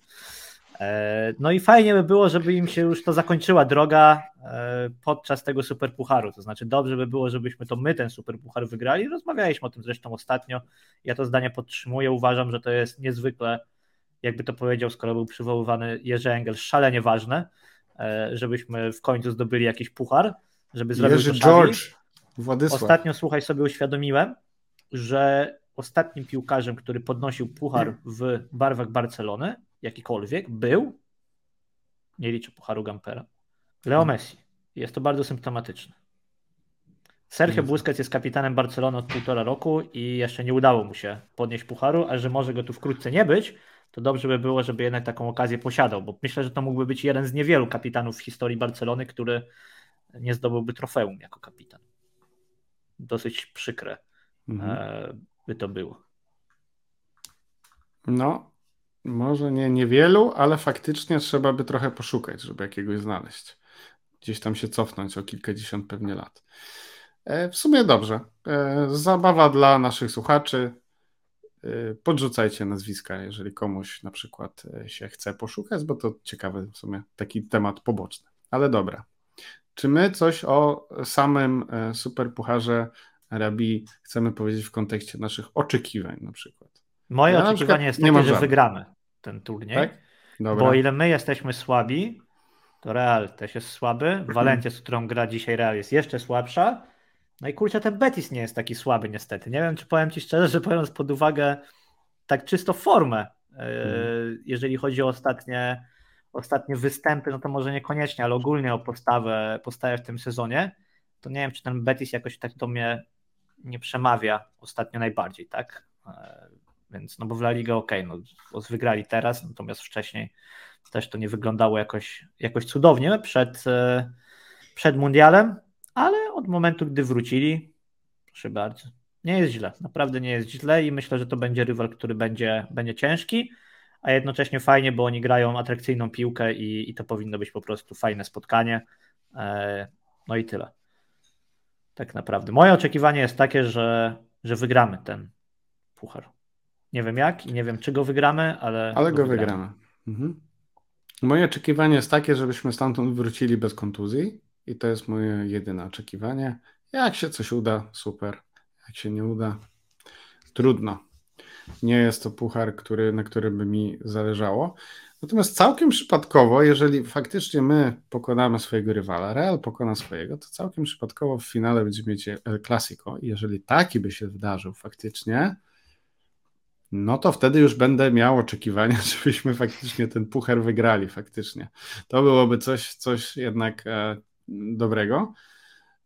E, no i fajnie by było, żeby im się już to zakończyła droga e, podczas tego superpucharu. To znaczy, dobrze by było, żebyśmy to my ten superpuchar wygrali. Rozmawialiśmy o tym zresztą ostatnio. Ja to zdanie podtrzymuję. Uważam, że to jest niezwykle, jakby to powiedział, skoro był przywoływany Jerzy Engel, szalenie ważne, e, żebyśmy w końcu zdobyli jakiś puchar, żeby zrobić Jerzy George, Władysław. Ostatnio, słuchaj, sobie uświadomiłem, że ostatnim piłkarzem, który podnosił puchar w barwach Barcelony, jakikolwiek, był, nie liczę Pucharu Gampera, Leo Messi. Jest to bardzo symptomatyczne. Sergio Busquets jest kapitanem Barcelony od półtora roku i jeszcze nie udało mu się podnieść pucharu, a że może go tu wkrótce nie być, to dobrze by było, żeby jednak taką okazję posiadał, bo myślę, że to mógłby być jeden z niewielu kapitanów w historii Barcelony, który nie zdobyłby trofeum jako kapitan. Dosyć przykre mhm. E, by to było. No, może nie niewielu, ale faktycznie trzeba by trochę poszukać, żeby jakiegoś znaleźć. Gdzieś tam się cofnąć o kilkadziesiąt pewnie lat. E, w sumie dobrze. E, zabawa dla naszych słuchaczy. E, podrzucajcie nazwiska, jeżeli komuś na przykład się chce poszukać, bo to ciekawy w sumie taki temat poboczny. Ale dobra. Czy my coś o samym superpucharze Arabii chcemy powiedzieć w kontekście naszych oczekiwań na przykład? Moje ja oczekiwanie jest takie, że wygramy ten turniej. Tak? Bo ile my jesteśmy słabi, to Real też jest słaby. Valencia, z którą gra dzisiaj Real, jest jeszcze słabsza. No i kurczę, ten Betis nie jest taki słaby niestety. Nie wiem, czy powiem Ci szczerze, że biorąc pod uwagę tak czysto formę, e, mhm. jeżeli chodzi o ostatnie, ostatnie występy, no to może niekoniecznie, ale ogólnie o postawę, postawę w tym sezonie, to nie wiem, czy ten Betis jakoś tak do mnie nie przemawia ostatnio najbardziej, tak? Więc, no bo w La Liga ok, no wygrali teraz, natomiast wcześniej też to nie wyglądało jakoś, jakoś cudownie przed, e, przed mundialem, ale od momentu, gdy wrócili, proszę bardzo, nie jest źle, naprawdę nie jest źle i myślę, że to będzie rywal, który będzie, będzie ciężki, a jednocześnie fajnie, bo oni grają atrakcyjną piłkę i, i to powinno być po prostu fajne spotkanie. E, no i tyle. Tak naprawdę. Moje oczekiwanie jest takie, że, że wygramy ten puchar. Nie wiem jak i nie wiem, czy go wygramy, ale. Ale go, wygramy. wygramy. Mhm. Moje oczekiwanie jest takie, żebyśmy stamtąd wrócili bez kontuzji i to jest moje jedyne oczekiwanie. Jak się coś uda, super. Jak się nie uda, trudno. Nie jest to puchar, który, na którym by mi zależało. Natomiast całkiem przypadkowo, jeżeli faktycznie my pokonamy swojego rywala, Real pokona swojego, to całkiem przypadkowo w finale będziemy mieć El Clasico. I jeżeli taki by się wydarzył faktycznie, no to wtedy już będę miał oczekiwania, żebyśmy faktycznie ten puchar wygrali faktycznie. To byłoby coś, coś jednak e, dobrego.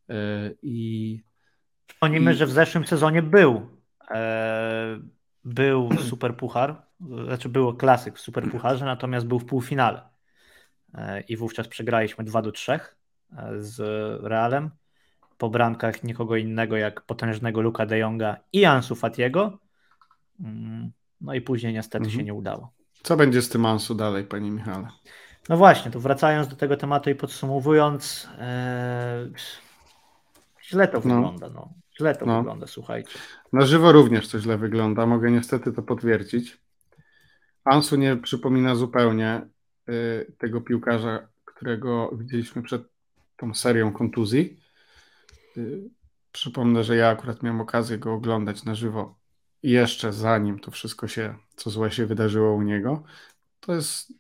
E, I Przypomnijmy, że w zeszłym sezonie był e, był super puchar, znaczy było klasyk w super pucharze, natomiast był w półfinale. E, I wówczas przegraliśmy 2 do 3 e, z Realem po bramkach nikogo innego jak potężnego Luka de Jonga i Ansu Fatiego. Mm, no i później niestety mhm. się nie udało. Co będzie z tym Ansu dalej, panie Michale? No właśnie, to wracając do tego tematu i podsumowując, e, źle to no. wygląda. No. Źle to no. wygląda, słuchajcie. Na żywo również to źle wygląda, mogę niestety to potwierdzić. Ansu nie przypomina zupełnie y, tego piłkarza, którego widzieliśmy przed tą serią kontuzji. Y, przypomnę, że ja akurat miałem okazję go oglądać na żywo jeszcze zanim to wszystko się, co złe się wydarzyło u niego. To jest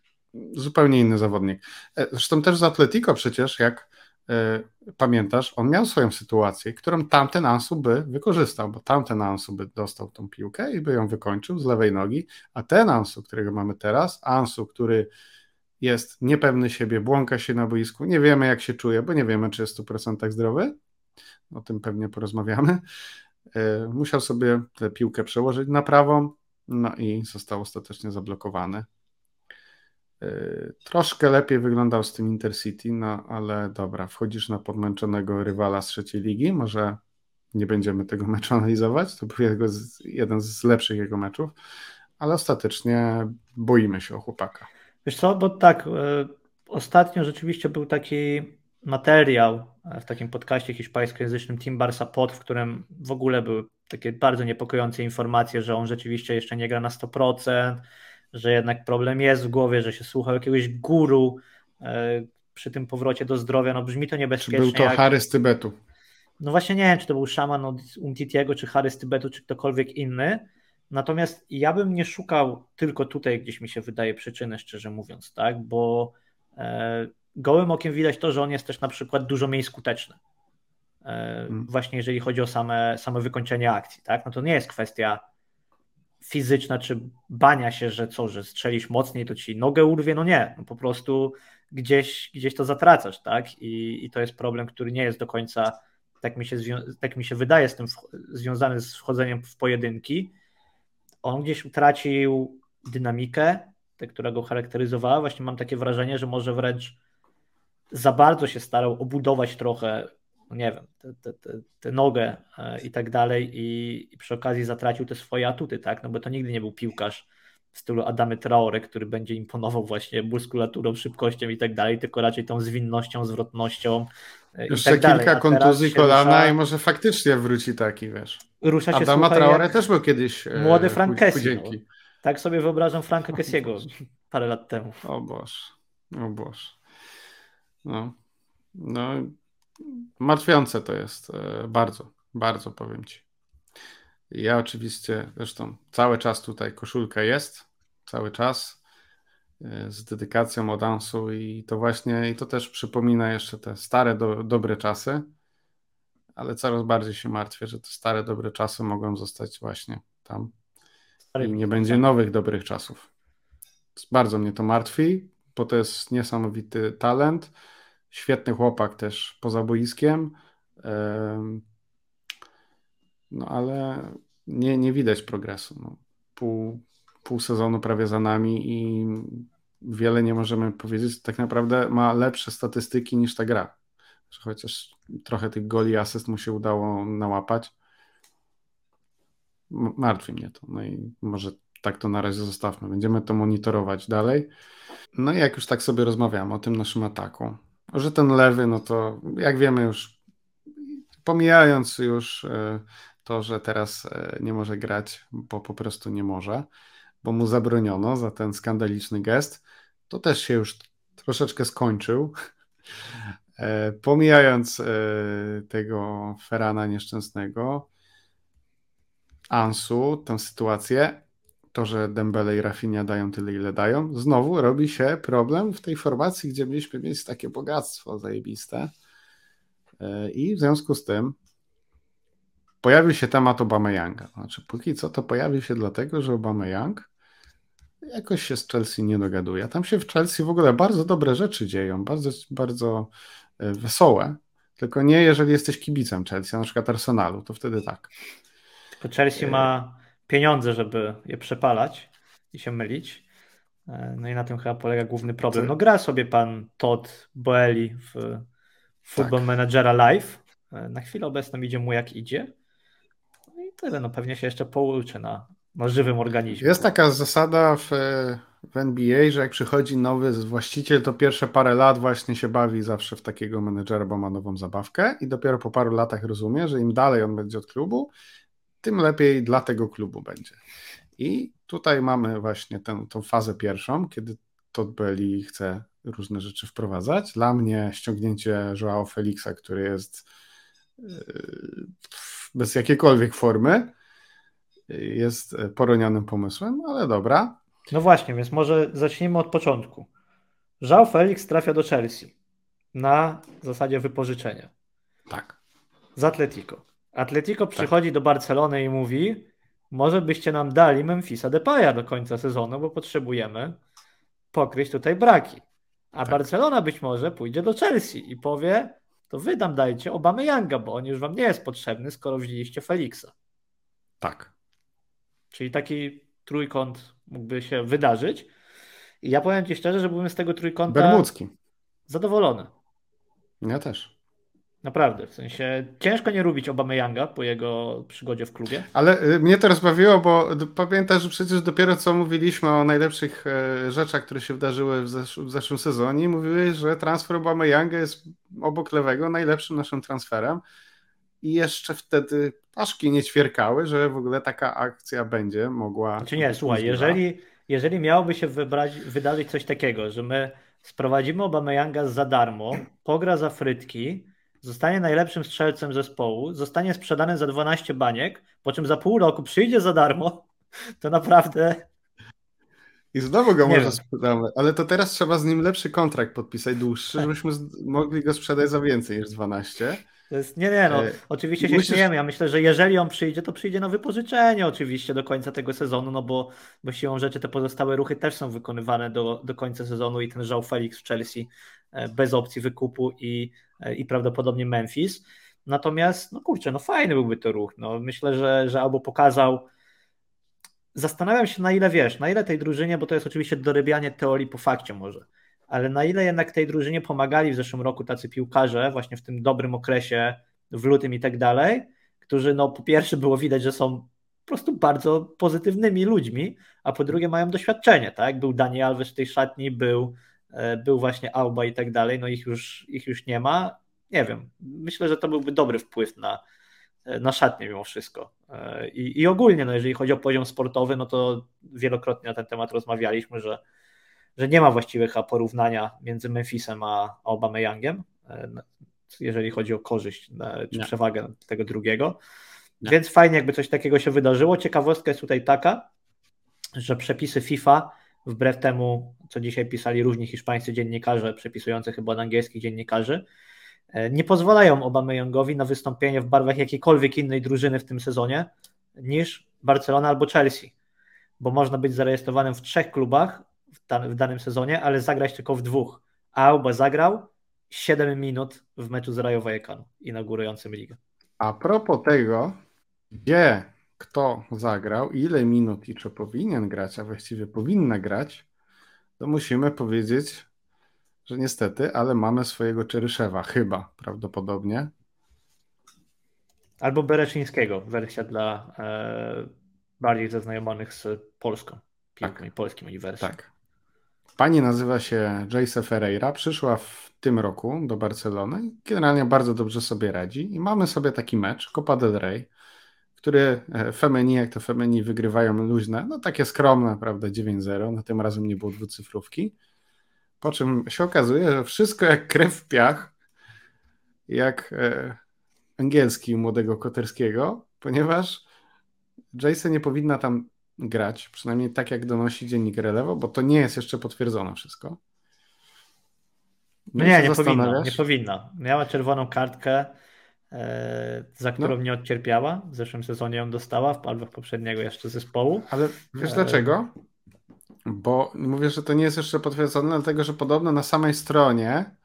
zupełnie inny zawodnik. E, zresztą też z Atletico przecież, jak E, pamiętasz, on miał swoją sytuację, którą tamten Ansu by wykorzystał, bo tamten Ansu by dostał tą piłkę i by ją wykończył z lewej nogi, a ten Ansu, którego mamy teraz, Ansu, który jest niepewny siebie, błąka się na boisku, nie wiemy jak się czuje, bo nie wiemy czy jest w 100% zdrowy, o tym pewnie porozmawiamy, musiał sobie tę piłkę przełożyć na prawą, no i został ostatecznie zablokowany. Y, troszkę lepiej wyglądał z tym Intercity, no ale dobra, wchodzisz na podmęczonego rywala z trzeciej ligi, może nie będziemy tego meczu analizować, to był jego, jeden z lepszych jego meczów, ale ostatecznie boimy się o chłopaka. Wiesz co, bo tak, y, ostatnio rzeczywiście był taki materiał e, w takim podcaście hiszpańskojęzycznym Team Barca Pod, w którym w ogóle były takie bardzo niepokojące informacje, że on rzeczywiście jeszcze nie gra na 100%, że jednak problem jest w głowie, że się słuchał jakiegoś guru e, przy tym powrocie do zdrowia. No brzmi to niebezpiecznie. Czy był to jak... Harry z Tybetu? No właśnie nie wiem, czy to był szaman od Umtitiego, czy Harry z Tybetu, czy ktokolwiek inny. Natomiast ja bym nie szukał tylko tutaj, gdzieś mi się wydaje przyczyny, szczerze mówiąc, tak, bo e, gołym okiem widać to, że on jest też na przykład dużo mniej skuteczny. E, hmm. Właśnie jeżeli chodzi o same, same wykończenie akcji, tak, no to nie jest kwestia fizyczna, czy bania się, że co, że strzelisz mocniej, to ci nogę urwie, no nie, no po prostu gdzieś, gdzieś to zatracasz, tak? I, I to jest problem, który nie jest do końca, tak mi się, tak mi się wydaje, z tym związany z wchodzeniem w pojedynki. On gdzieś utracił dynamikę, tę, która go charakteryzowała. Właśnie mam takie wrażenie, że może wręcz za bardzo się starał obudować trochę no nie wiem, tę nogę e, i tak dalej i, i, przy okazji zatracił te swoje atuty, tak, no bo to nigdy nie był piłkarz w stylu Adamy Traore, który będzie imponował właśnie muskulaturą, szybkością i tak dalej, tylko raczej tą zwinnością, zwrotnością e, Jeszcze tak kilka dalej. kontuzji kolana rusza... i może faktycznie wróci taki, wiesz. Rusza się, Adama słuchaj, Traore też był kiedyś e, Młody Frank Kessie. No. Tak sobie wyobrażam Franka Kessiego parę lat temu. O Boże, o Boże. No, no martwiące to jest e, bardzo, bardzo powiem Ci. Ja oczywiście, zresztą cały czas tutaj koszulka jest, cały czas e, z dedykacją od Ansu i to właśnie, i to też przypomina jeszcze te stare, do, dobre czasy, ale coraz bardziej się martwię, że te stare, dobre czasy mogą zostać właśnie tam i nie będzie nowych dobrych czasów. Bardzo mnie to martwi, bo to jest niesamowity talent. Świetny chłopak też poza boiskiem. No ale nie, nie widać progresu. No. Pół, pół sezonu prawie za nami i wiele nie możemy powiedzieć. Tak naprawdę ma lepsze statystyki niż ta gra. Chociaż trochę tych goli asyst mu się udało nałapać. Martwi mnie to. No i może tak to na razie zostawmy. Będziemy to monitorować dalej. No i jak już tak sobie rozmawiamy o tym naszym ataku, że ten lewy, no to jak wiemy już, pomijając już e, to, że teraz e, nie może grać, bo po prostu nie może, bo mu zabroniono za ten skandaliczny gest, to też się już troszeczkę skończył. E, pomijając tego Ferana nieszczęsnego, Ansu, tę sytuację, to, że Dembele i Rafinha dają tyle, ile dają, znowu robi się problem w tej formacji, gdzie mieliśmy mieć takie bogactwo zajebiste. E, I w związku z tym pojawił się temat Obama-Younga. Znaczy, póki co to pojawił się dlatego, że Obama-Young jakoś się z Chelsea nie dogaduje. Tam się w Chelsea w ogóle bardzo dobre rzeczy dzieją, bardzo, bardzo e, wesołe. Tylko nie, jeżeli jesteś kibicem Chelsea, na przykład Arsenalu, to wtedy tak. Tylko Chelsea ma pieniądze, żeby je przepalać i się mylić. E, no i na tym chyba polega główny problem. No gra sobie pan Todd Boeli w Football tak. Managera Live. E, na chwilę obecną idzie mu jak idzie. No i tyle, no pewnie się jeszcze pouczy na, na żywym organizmie. Jest taka zasada w, w NBA, że jak przychodzi nowy właściciel, to pierwsze parę lat właśnie się bawi zawsze w takiego menedżera, bo ma nową zabawkę i dopiero po paru latach rozumie, że im dalej on będzie od klubu, tym lepiej dla tego klubu będzie. I tutaj mamy właśnie tę, tą fazę pierwszą, kiedy Todd Belli chce różne rzeczy wprowadzać. Dla mnie ściągnięcie Joao Felixa, który jest yy, bez jakiejkolwiek formy, jest poronionym pomysłem, ale dobra. No właśnie, więc może zacznijmy od początku. Joao Felix trafia do Chelsea na zasadzie wypożyczenia. Tak. Z Atletico. Atletico tak. przychodzi do Barcelony i mówi: Może byście nam dali Memphisa Depaya do końca sezonu, bo potrzebujemy pokryć tutaj braki. A tak. Barcelona być może pójdzie do Chelsea i powie: To wy tam dajcie Obamy Younga, bo on już wam nie jest potrzebny, skoro wzięliście Felixa. Tak. Czyli taki trójkąt mógłby się wydarzyć. I ja powiem Ci szczerze, że byłem z tego trójkąta Bermudzki. zadowolony. Ja też. Naprawdę, w sensie ciężko nie lubić Younga po jego przygodzie w klubie. Ale y, mnie to rozbawiło, bo pamiętasz, że przecież dopiero co mówiliśmy o najlepszych e, rzeczach, które się wydarzyły w, zesz w zeszłym sezonie, mówiłeś, że transfer Younga jest obok lewego najlepszym naszym transferem i jeszcze wtedy paszki nie ćwierkały, że w ogóle taka akcja będzie mogła... Znaczy nie, słuchaj, jeżeli, jeżeli miałoby się wybrać, wydarzyć coś takiego, że my sprowadzimy Younga za darmo, pogra za frytki, zostanie najlepszym strzelcem zespołu, zostanie sprzedany za 12 baniek, po czym za pół roku przyjdzie za darmo, to naprawdę. I znowu go może sprzedamy, ale to teraz trzeba z nim lepszy kontrakt podpisać, dłuższy, żebyśmy mogli go sprzedać za więcej niż 12. To jest, nie, nie, no, e, oczywiście się Musisz... śmiejemy. Ja myślę, że jeżeli on przyjdzie, to przyjdzie na wypożyczenie oczywiście do końca tego sezonu, no bo, bo siłą rzeczy te pozostałe ruchy też są wykonywane do, do końca sezonu i ten Żał Felix w Chelsea bez opcji wykupu i, e, i prawdopodobnie Memphis. Natomiast, no kurczę, no fajny byłby to ruch. No, myślę, że, że albo pokazał. Zastanawiam się, na ile wiesz, na ile tej drużynie, bo to jest oczywiście dorybianie teorii po fakcie może ale na ile jednak tej drużynie pomagali w zeszłym roku tacy piłkarze, właśnie w tym dobrym okresie, w lutym i tak dalej, którzy no po pierwsze było widać, że są po prostu bardzo pozytywnymi ludźmi, a po drugie mają doświadczenie, tak? Był Daniel Alves w tej szatni, był, e, był właśnie Alba i tak dalej, no ich już, ich już nie ma. Nie wiem, myślę, że to byłby dobry wpływ na, e, na szatnię mimo wszystko. E, I, I ogólnie, no jeżeli chodzi o poziom sportowy, no to wielokrotnie na ten temat rozmawialiśmy, że że nie ma właściwego porównania między Memphisem a e, jeżeli chodzi o korzyść e, czy przewagę tego drugiego. Więc fajnie, jakby coś takiego się wydarzyło. Ciekawostka jest tutaj taka, że przepisy FIFA, wbrew temu, co dzisiaj pisali różni hiszpańscy dziennikarze, przepisujący chyba od angielskich dziennikarzy, e, nie pozwalają Youngowi na wystąpienie w barwach jakiejkolwiek innej drużyny w tym sezonie niż Barcelona albo Chelsea, bo można być zarejestrowanym w trzech klubach w, dan w danym sezonie, ale zagrać tylko w dwóch. A Auba zagrał 7 minut w meczu z Rayo Vallecano, inaugurującym ligę. A propos tego, gdzie kto zagrał, ile minut i czy powinien grać, a właściwie powinna grać, to musimy powiedzieć, że niestety, ale mamy swojego Czeryszewa, chyba prawdopodobnie. Albo Bereszyńskiego, wersja dla e, bardziej zaznajomionych z Polską, piłką tak. i polskim uniwersum. Tak. Pani nazywa się Jayce Ferreira, przyszła w tym roku do Barcelony i generalnie bardzo dobrze sobie radzi. I mamy sobie taki mecz, Copa del Rey, który e, Femeni, jak to Femeni wygrywają luźne, no takie skromne, prawda, 9-0, no tym razem nie było dwucyfrówki. Po czym się okazuje, że wszystko jak krew w piach, jak e, angielski młodego Koterskiego, ponieważ Jason nie powinna tam grać, przynajmniej tak jak donosi dziennik Relevo, bo to nie jest jeszcze potwierdzone wszystko. No nie, nie powinna, nie powinna. Miała czerwoną kartkę, za którą no. nie odcierpiała. W zeszłym sezonie ją dostała, w palwach poprzedniego jeszcze zespołu. Ale wiesz e... dlaczego? Bo mówię, że to nie jest jeszcze potwierdzone, dlatego że podobno na samej stronie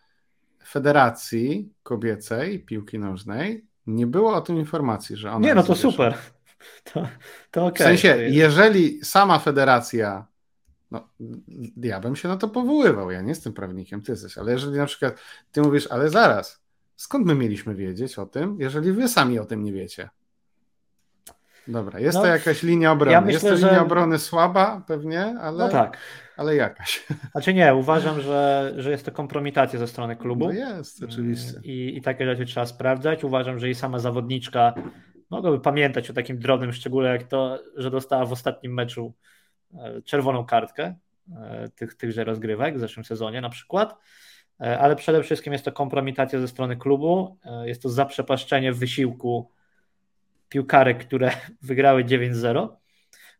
Federacji Kobiecej Piłki Nożnej nie było o tym informacji, że ona. Nie, no to super. To, to okay. W sensie, jeżeli sama federacja, no, ja bym się na to powoływał, ja nie jestem prawnikiem, ty jesteś, ale jeżeli na przykład ty mówisz, ale zaraz, skąd my mieliśmy wiedzieć o tym, jeżeli wy sami o tym nie wiecie? Dobra, jest no, to jakaś linia obrony. Ja myślę, jest to że... linia obrony słaba pewnie, ale, no tak. ale jakaś. Znaczy nie, uważam, że, że jest to kompromitacja ze strony klubu. No jest, oczywiście. I, I takie rzeczy trzeba sprawdzać. Uważam, że i sama zawodniczka mogłaby pamiętać o takim drobnym szczególe, jak to, że dostała w ostatnim meczu e, czerwoną kartkę e, tych, tychże rozgrywek w zeszłym sezonie na przykład, ale przede wszystkim jest to kompromitacja ze strony klubu, jest to zaprzepaszczenie wysiłku piłkarek, które wygrały 9-0.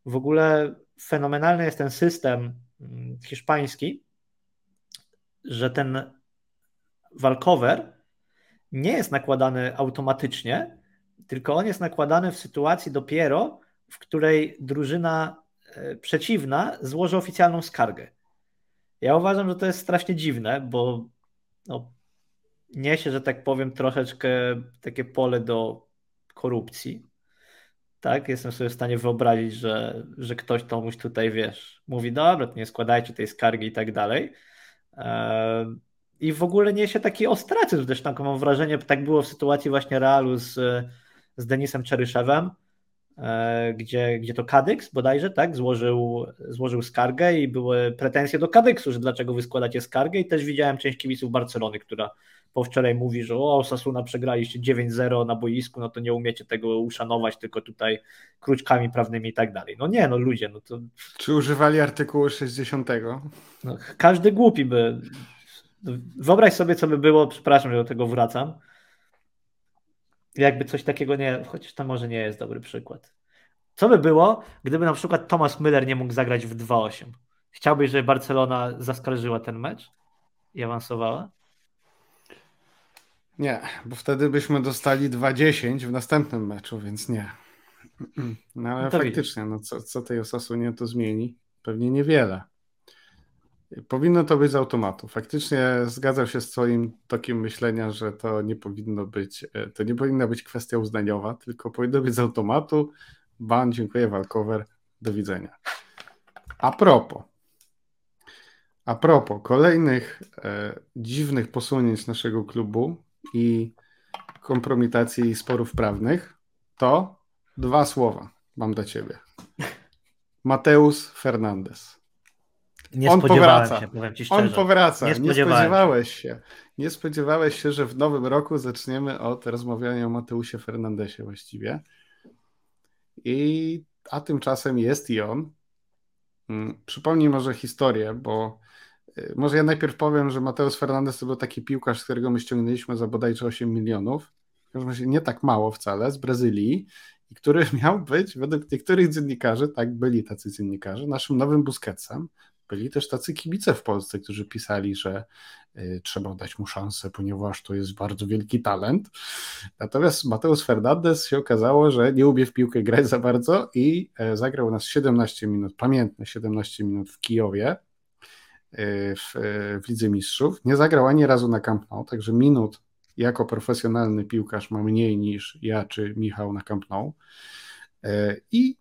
W ogóle fenomenalny jest ten system mm, hiszpański, że ten walkover nie jest nakładany automatycznie, tylko on jest nakładany w sytuacji dopiero, w której drużyna e, przeciwna złoży oficjalną skargę. Ja uważam, że to jest strasznie dziwne, bo no, niesie, że tak powiem, troszeczkę takie pole do korupcji. Tak, jestem sobie w stanie wyobrazić, że, że ktoś komuś tutaj, wiesz, mówi, dobra, nie składajcie tej skargi i tak dalej. E, I w ogóle niesie taki ostracyzm, zresztą mam wrażenie, tak było w sytuacji właśnie Realu z z Denisem Czeryszewem, gdzie, gdzie to Kadyks bodajże, tak, złożył, złożył skargę i były pretensje do Kadyksu, że dlaczego wy składacie skargę i też widziałem część kibiców Barcelony, która po wczoraj mówi, że o, Sasuna przegraliście 9-0 na boisku, no to nie umiecie tego uszanować, tylko tutaj kruczkami prawnymi i tak dalej. No nie, no ludzie, no to... Czy używali artykułu 60? No, każdy głupi by... Wyobraź sobie, co by było, przepraszam, że do tego wracam, jakby coś takiego nie, chociaż to może nie jest dobry przykład. Co by było, gdyby na przykład Thomas Müller nie mógł zagrać w 2-8? Chciałbyś, żeby Barcelona zaskarżyła ten mecz i awansowała? Nie, bo wtedy byśmy dostali 2-10 w następnym meczu, więc nie. No ale no faktycznie, no co, co tej nie to zmieni? Pewnie niewiele. Powinno to być z automatu. Faktycznie zgadzam się z Twoim tokiem myślenia, że to nie powinno być, e, to nie powinna być kwestia uznaniowa, tylko powinno być z automatu. Ban, dziękuję, walkover, do widzenia. A propos, a propos kolejnych e, dziwnych posunięć naszego klubu i kompromitacji i sporów prawnych, to dwa słowa mam dla Ciebie. Mateusz Fernandez. Nie on powraca. się, powiem ci szczerze. On powraca. Nie, nie spodziewałeś się. Nie spodziewałeś się, że w nowym roku zaczniemy od rozmawiania o Mateusie Fernandesie właściwie. I, a tymczasem jest i on. Hmm, przypomnij może historię, bo y, może ja najpierw powiem, że Mateusz Fernandez to był taki piłkarz, z którego my ściągnęliśmy za bodajże 8 milionów. W każdym razie nie tak mało wcale, z Brazylii, i który miał być, według niektórych dziennikarzy, tak byli tacy dziennikarze, naszym nowym Busquetsem, byli też tacy kibice w Polsce, którzy pisali, że y, trzeba dać mu szansę, ponieważ to jest bardzo wielki talent. Natomiast Mateusz Fernandez się okazało, że nie umie w piłkę grać za bardzo i e, zagrał nas 17 minut, pamiętne 17 minut w Kijowie. w, w Lidze Mistrzów. Nie zagrał ani razu na Camp Nou, także minut jako profesjonalny piłkarz ma mniej niż ja czy Michał na Camp Nou. I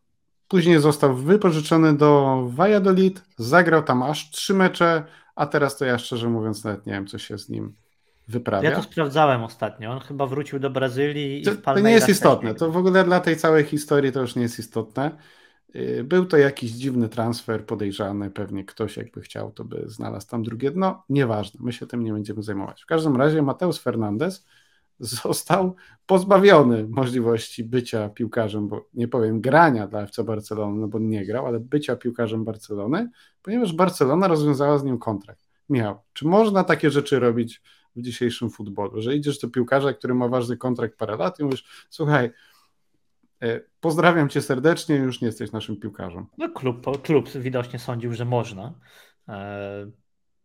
później został wypożyczony do Valladolid, zagrał tam aż trzy mecze, a teraz to ja szczerze mówiąc nawet nie wiem, co się z nim wyprawia. Ja to sprawdzałem ostatnio. On chyba wrócił do Brazylii to, i To nie jest istotne. To w ogóle dla tej całej historii to już nie jest istotne. Y, był to jakiś dziwny transfer, podejrzany, pewnie ktoś jakby chciał, to by znalazł tam drugie dno. Nieważne, my się tym nie będziemy zajmować. W każdym razie Mateusz Fernandez został pozbawiony możliwości bycia piłkarzem, bo nie powiem grania dla FC Barcelony, no bo nie grał, ale bycia piłkarzem Barcelony, ponieważ Barcelona rozwiązała z nim kontrakt. Michał, czy można takie rzeczy robić w dzisiejszym futbolu, że idziesz do piłkarza, który ma ważny kontrakt parę lat i mówisz, słuchaj, e, pozdrawiam cię serdecznie, już nie jesteś naszym piłkarzem. No klub, klub widocznie sądził, że można.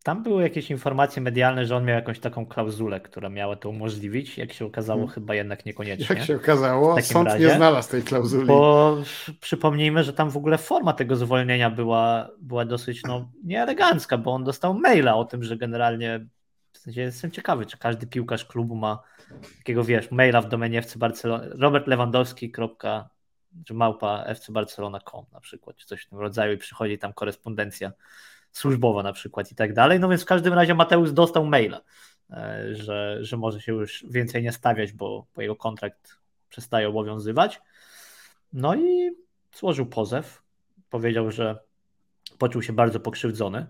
Tam były jakieś informacje medialne, że on miał jakąś taką klauzulę, która miała to umożliwić. Jak się okazało, hmm. chyba jednak niekoniecznie. Jak się okazało, sąd razie, nie znalazł tej klauzuli. Bo przypomnijmy, że tam w ogóle forma tego zwolnienia była, była dosyć no, nieelegancka, bo on dostał maila o tym, że generalnie w sensie jestem ciekawy, czy każdy piłkarz klubu ma takiego, wiesz, maila w domenie FC Barcelona, Robert Lewandowski. małpa fcbarcelona.com na przykład, czy coś w tym rodzaju i przychodzi tam korespondencja służbowa na przykład i tak dalej. No więc w każdym razie Mateusz dostał maila, e, że, że może się już więcej nie stawiać, bo, bo jego kontrakt przestaje obowiązywać. No i złożył pozew. Powiedział, że poczuł się bardzo pokrzywdzony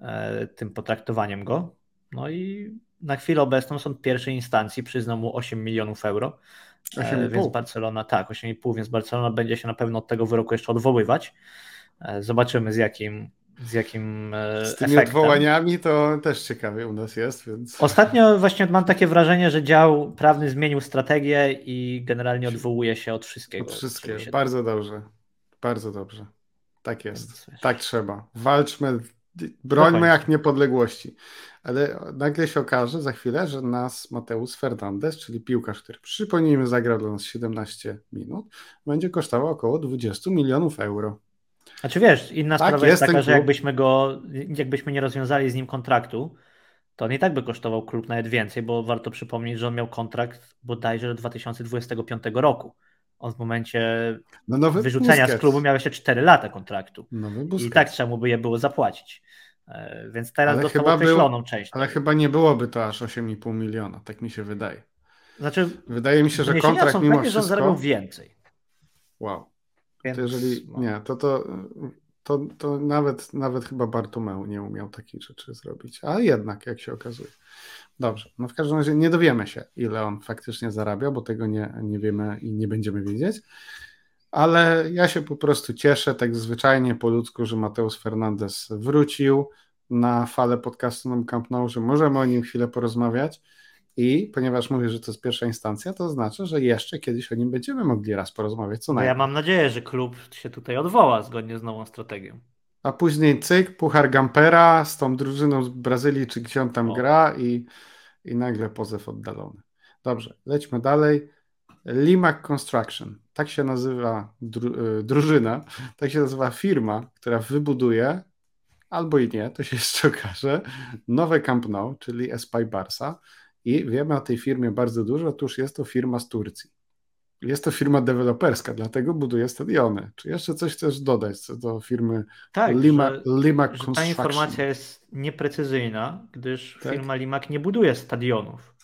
e, tym potraktowaniem go. No i na chwilę obecną sąd pierwszej instancji przyznał mu 8 milionów euro. 8,5. E, więc Barcelona, tak, 8,5, więc Barcelona będzie się na pewno od tego wyroku jeszcze odwoływać. Zobaczymy z jakim z jakim e, Z tymi efektem. odwołaniami to też ciekawie u nas jest. Więc... Ostatnio właśnie mam takie wrażenie, że dział prawny zmienił strategię i generalnie odwołuje się od wszystkiego. Od wszystkiego. Bardzo dobrze. Bardzo dobrze. Tak jest. tak trzeba. Walczmy, brońmy jak niepodległości. Ale nagle się okaże za chwilę, że nas Mateusz Fernandez, czyli piłkarz, który przypomnijmy zagrał dla nas 17 minut, będzie kosztował około 20 milionów euro. Znaczy wiesz, inna tak, sprawa jest, jest taka, że jakbyśmy go, jakbyśmy nie rozwiązali z nim kontraktu, to on i tak by kosztował klub nawet więcej, bo warto przypomnieć, że on miał kontrakt bodajże do 2025 roku. On w momencie no wyrzucenia Busquets. z klubu miał jeszcze 4 lata kontraktu. I tak trzeba mu by je było zapłacić. E, więc teraz ale dostał określoną był, część. Ale chyba nie byłoby to aż 8,5 miliona, tak mi się wydaje. Znaczy, wydaje mi się, że kontrakt mimo wszystko... że on zarobił więcej. Wow. Więc, to jeżeli no. nie, to, to, to, to nawet, nawet chyba Bartomeu nie umiał takich rzeczy zrobić. A jednak, jak się okazuje. Dobrze, no w każdym razie nie dowiemy się, ile on faktycznie zarabia, bo tego nie, nie wiemy i nie będziemy wiedzieć. Ale ja się po prostu cieszę, tak zwyczajnie po ludzku, że Mateusz Fernandez wrócił na falę podcastu Nom Camp Nou, że możemy o nim chwilę porozmawiać. I ponieważ mówię, że to jest pierwsza instancja, to znaczy, że jeszcze kiedyś o nim będziemy mogli raz porozmawiać. Co no ja mam nadzieję, że klub się tutaj odwoła zgodnie z nową strategią. A później cyk, Puchar Gampera z tą drużyną z Brazylii, czy gdzie on tam o. gra i, i nagle pozew oddalony. Dobrze, lećmy dalej. Limac Construction, tak się nazywa dru, y, drużyna, tak się nazywa firma, która wybuduje, albo i nie, to się jeszcze okaże, nowe Camp Nou, czyli Espai Barsa i wiemy o tej firmie bardzo dużo, otóż jest to firma z Turcji. Jest to firma deweloperska, dlatego buduje stadiony. Czy jeszcze coś chcesz dodać co do firmy tak, Lima, że, Limac że Ta informacja jest nieprecyzyjna, gdyż tak? firma Limac nie buduje stadionów.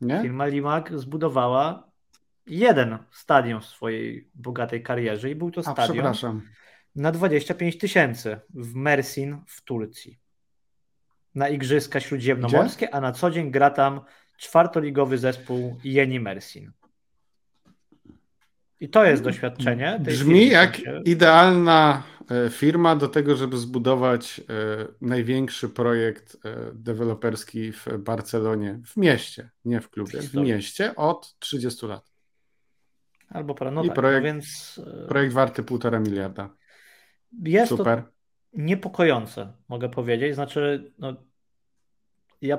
Nie? Firma Limac zbudowała jeden stadion w swojej bogatej karierze i był to stadion A, na 25 tysięcy w Mersin w Turcji. Na Igrzyska Śródziemnomorskie, Gdzie? a na co dzień gra tam czwartoligowy zespół Jeni Mersin. I to jest doświadczenie. Brzmi jak idealna e, firma do tego, żeby zbudować e, największy projekt e, deweloperski w Barcelonie, w mieście, nie w klubie, w mieście od 30 lat. Albo parę, no I tak, projekt, no więc... projekt warty półtora miliarda. Jest Super. to niepokojące, mogę powiedzieć. Znaczy, no, ja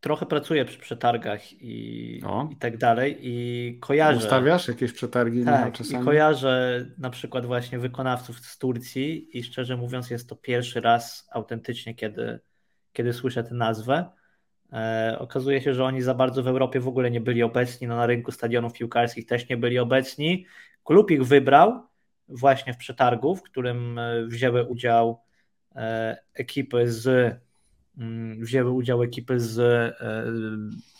trochę pracuję przy przetargach i, i tak dalej i kojarzę. Ustawiasz jakieś przetargi tak, czasami? i kojarzę na przykład właśnie wykonawców z Turcji i szczerze mówiąc jest to pierwszy raz autentycznie, kiedy kiedy słyszę tę nazwę. E, okazuje się, że oni za bardzo w Europie w ogóle nie byli obecni, no na rynku stadionów piłkarskich też nie byli obecni. Klub ich wybrał właśnie w przetargu, w którym e, wzięły udział e, ekipy z wzięły udział ekipy z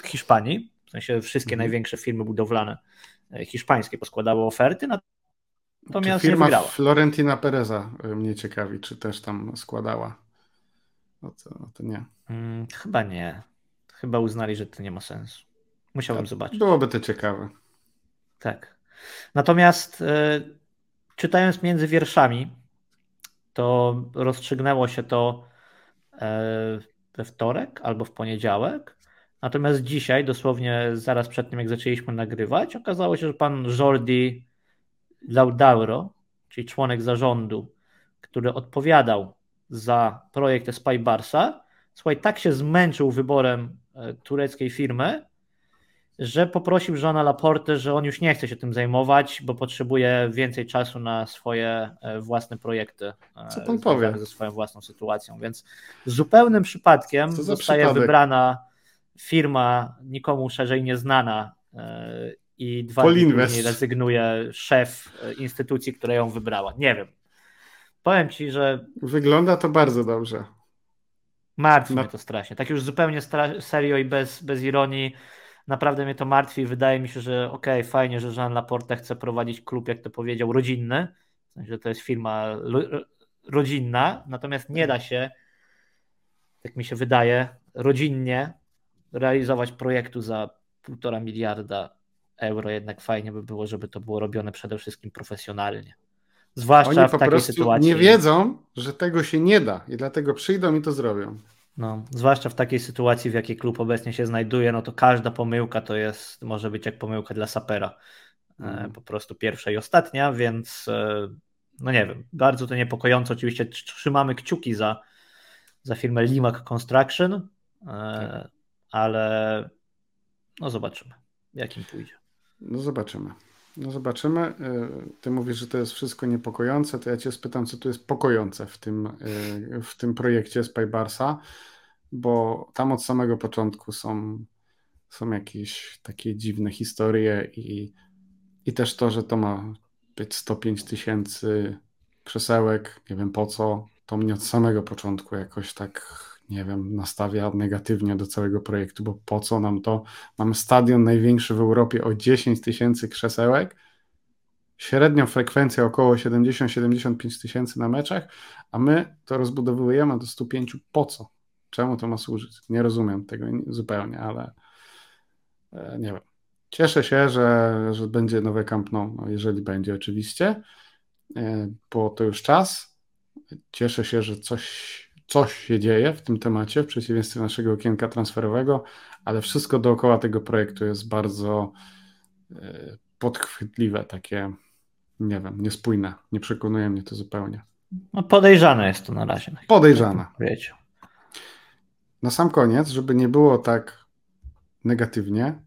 Hiszpanii, w sensie wszystkie mhm. największe firmy budowlane hiszpańskie poskładały oferty, natomiast firma nie wygrała. Florentina Pereza mnie ciekawi, czy też tam składała. No to, no to nie. Hmm, chyba nie. Chyba uznali, że to nie ma sensu. Musiałbym tak, zobaczyć. Byłoby to ciekawe. Tak. Natomiast e, czytając między wierszami, to rozstrzygnęło się to e, we wtorek albo w poniedziałek. Natomiast dzisiaj, dosłownie zaraz przed tym, jak zaczęliśmy nagrywać, okazało się, że pan Jordi Laudauro, czyli członek zarządu, który odpowiadał za projekt Spy Barsa, słuchaj, tak się zmęczył wyborem e, tureckiej firmy, że poprosił żona Laporte, że on już nie chce się tym zajmować, bo potrzebuje więcej czasu na swoje e, własne projekty. E, Co pan powie? Ze swoją własną sytuacją. Więc zupełnym przypadkiem zostaje przypadek? wybrana firma nikomu szerzej nieznana i dwa dni później rezygnuje szef instytucji, która ją wybrała. Nie wiem. Powiem ci, że. Wygląda to bardzo dobrze. Martwi no. mnie to strasznie. Tak już zupełnie serio i bez, bez ironii. Naprawdę mnie to martwi. Wydaje mi się, że okej, okay, fajnie, że Jean Laporte chce prowadzić klub, jak to powiedział, rodzinny. W sensie, że to jest firma rodzinna, natomiast nie da się, jak mi się wydaje, rodzinnie realizować projektu za półtora miliarda euro. Jednak fajnie by było, żeby to było robione przede wszystkim profesjonalnie. Zwłaszcza Oni w takiej sytuacji. Nie wiedzą, że tego się nie da i dlatego przyjdą i to zrobią. No, zwłaszcza w takiej sytuacji, w jakiej klub obecnie się znajduje, no to każda pomyłka to jest, może być jak pomyłka dla sapera. Mm. Po prostu pierwsza i ostatnia, więc e, no nie wiem, bardzo to niepokojące. Oczywiście trzymamy kciuki za, za firmę Limak Construction, e, tak. ale no zobaczymy, jakim pójdzie. No zobaczymy. No zobaczymy. E, ty mówisz, że to jest wszystko niepokojące, to ja cię spytam, co tu jest pokojące w tym, e, w tym projekcie Spybarsa, bo tam od samego początku są, są jakieś takie dziwne historie i, i też to, że to ma być 105 tysięcy przesełek, nie wiem po co, to mnie od samego początku jakoś tak nie wiem, nastawia negatywnie do całego projektu, bo po co nam to? Mamy stadion największy w Europie o 10 tysięcy krzesełek, średnią frekwencję około 70-75 tysięcy na meczach, a my to rozbudowujemy do 105. Po co? Czemu to ma służyć? Nie rozumiem tego zupełnie, ale e, nie wiem. Cieszę się, że, że będzie nowe Camp Nou, no jeżeli będzie oczywiście, e, bo to już czas. Cieszę się, że coś coś się dzieje w tym temacie, w przeciwieństwie naszego okienka transferowego, ale wszystko dookoła tego projektu jest bardzo e, podchwytliwe, takie, nie wiem, niespójne. Nie przekonuje mnie to zupełnie. No podejrzane jest to na razie. Podejrzane. Na sam koniec, żeby nie było tak negatywnie,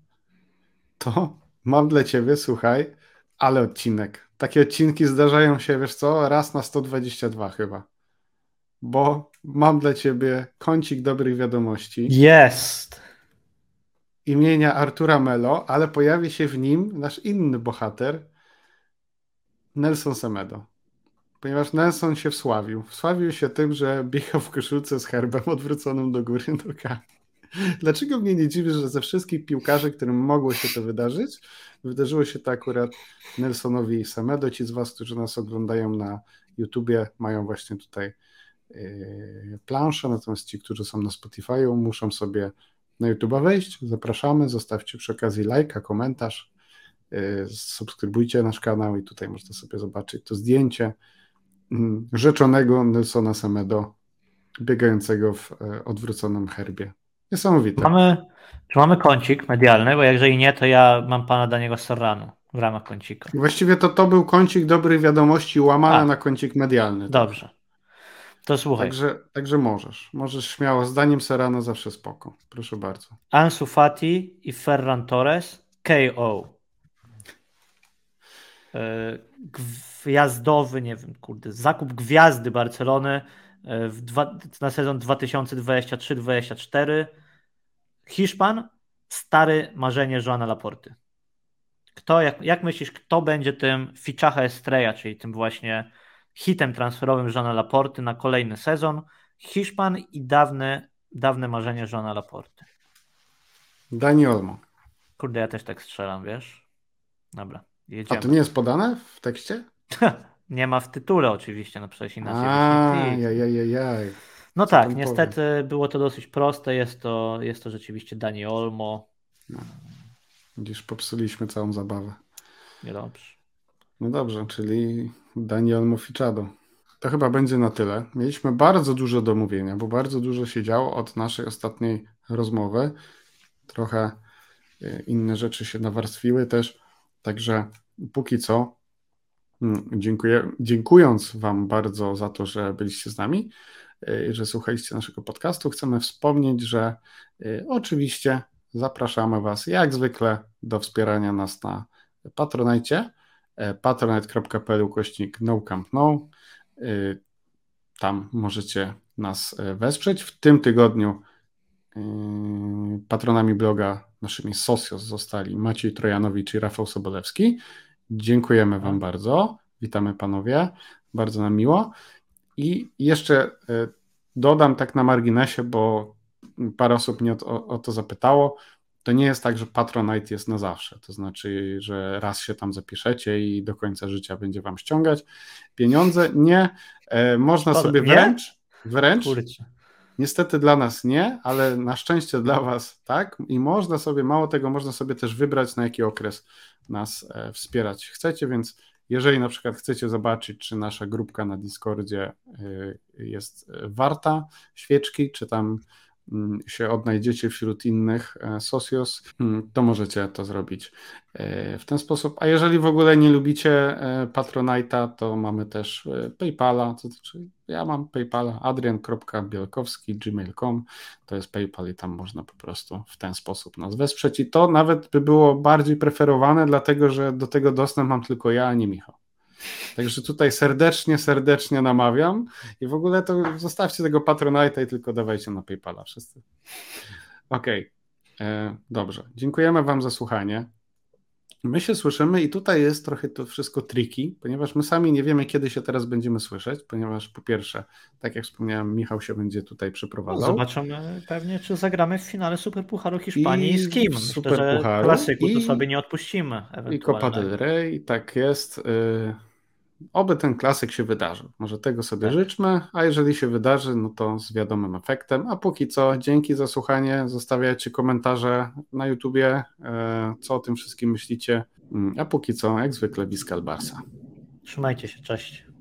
to mam dla ciebie, słuchaj, ale odcinek. Takie odcinki zdarzają się, wiesz co, raz na 122 chyba bo mam dla ciebie kącik dobrych wiadomości. Jest. Imienia Artura Melo, ale pojawi się w nim nasz inny bohater, Nelson Semedo. Ponieważ Nelson się wsławił. Wsławił się tym, że biegał w koszulce z herbem odwróconym do góry nogami. Dlaczego mnie nie dziwi, że ze wszystkich piłkarzy, którym mogło się to wydarzyć, wydarzyło się to akurat Nelsonowi Semedo. Ci z Was, którzy nas oglądają na YouTubie, mają właśnie tutaj planszę, natomiast ci, którzy są na Spotify, muszą sobie na YouTube wejść. Zapraszamy, zostawcie przy okazji lajka, komentarz, yy, subskrybujcie nasz kanał i tutaj można sobie zobaczyć to zdjęcie mm, rzeczonego Nelsona Semedo biegającego w e, odwróconym herbie. Niesamowite. Mamy, czy mamy kącik medialny, bo jeżeli nie, to ja mam pana Daniego Serrano w ramach kącika. Właściwie to to był kącik dobrych wiadomości łamany na kącik medialny. Dobrze. To słuchaj. Także, także możesz. Możesz śmiało. Zdaniem Serrano zawsze spoko. Proszę bardzo. Ansu Fati i Ferran Torres KO. gwiazdowy, nie wiem, kurde, zakup gwiazdy Barcelony w dwa, na sezon 2023-2024. Hiszpan, stary marzenie Joana Laporty. Kto, jak, jak myślisz, kto będzie tym Fichacha Estrella, czyli tym właśnie hitem transferowym Joana Laporty na kolejny sezon? Hiszpan i dawne, dawne marzenie Joana Laporty. Dani Olmo. Kurde, ja też tak strzelam, wiesz? Dobra, jedziemy. A to nie jest podane w tekście? nie ma w tytule oczywiście, no przecież inaczej. Ajajajaj. No tak, niestety powiem? było to dosyć proste, jest to, jest to rzeczywiście Dani Olmo. No. Widzisz, popsuliśmy całą zabawę. Niedobrze. No dobrze, czyli Dani Olmo Fichado. To chyba będzie na tyle. Mieliśmy bardzo dużo do mówienia, bo bardzo dużo się działo od naszej ostatniej rozmowy. Trochę e, inne rzeczy się nawarstwiły też. Także póki co, mm, dziękuję, dziękując Wam bardzo za to, że byliście z nami, e, że słuchaliście naszego podcastu, chcemy wspomnieć, że e, oczywiście zapraszamy Was jak zwykle do wspierania nas na Patronite, patronite.pl kośnik no. Tam możecie nas wesprzeć. W tym tygodniu patronami bloga naszymi socios zostali Maciej Trojanowicz i Rafał Sobolewski. Dziękujemy Wam bardzo. Witamy panowie. Bardzo nam miło. I jeszcze dodam tak na marginesie, bo parę osób mnie o to zapytało. To nie jest tak, że Patronite jest na zawsze. To znaczy, że raz się tam zapiszecie i do końca życia będzie Wam ściągać pieniądze. Nie. E, można sobie wręcz, wręcz Kurczę. Niestety dla nas nie, ale na szczęście dla Was tak. I można sobie, mało tego, można sobie też wybrać, na jaki okres nas e, wspierać chcecie, więc jeżeli na przykład chcecie zobaczyć, czy nasza grupka na Discordzie e, jest warta świeczki, czy tam się odnajdziecie wśród innych e, socios, mm, to możecie to zrobić e, w ten sposób. A jeżeli w ogóle nie lubicie e, Patronite'a, to mamy też PayPala, to znaczy ja mam PayPala adrian.bielkowski.gmail.com to jest PayPal i tam można po prostu w ten sposób nas wesprzeć i to nawet by było bardziej preferowane, dlatego że do tego dostęp mam tylko ja, a nie Michał. Także tutaj serdecznie, serdecznie namawiam i w ogóle to zostawcie tego Patronite'a i tylko dawajcie na PayPala wszyscy. Okej, okay. E, dobrze. Dziękujemy Wam za słuchanie. My się słyszymy i tutaj jest trochę to wszystko triki, ponieważ my sami nie wiemy, kiedy się teraz będziemy słyszeć, ponieważ po pierwsze, tak jak wspomniałem, Michał się będzie tutaj przeprowadzał. No zobaczymy pewnie, czy zagramy w finale Superpucharu Hiszpanii i z kim. Myślę, Super że klasyku i, to sobie nie odpuścimy. I Copa del Rey, tak jest. Y oby ten klasyk się wydarzył. Może tego sobie tak. życzmy, a jeżeli się wydarzy, no to z wiadomym efektem. A póki co, dzięki za słuchanie. Zostawiajcie komentarze na YouTubie, e, co o tym wszystkim myślicie. Mm, a póki co, jak zwykle, Biskal Barsa. Trzymajcie się, cześć.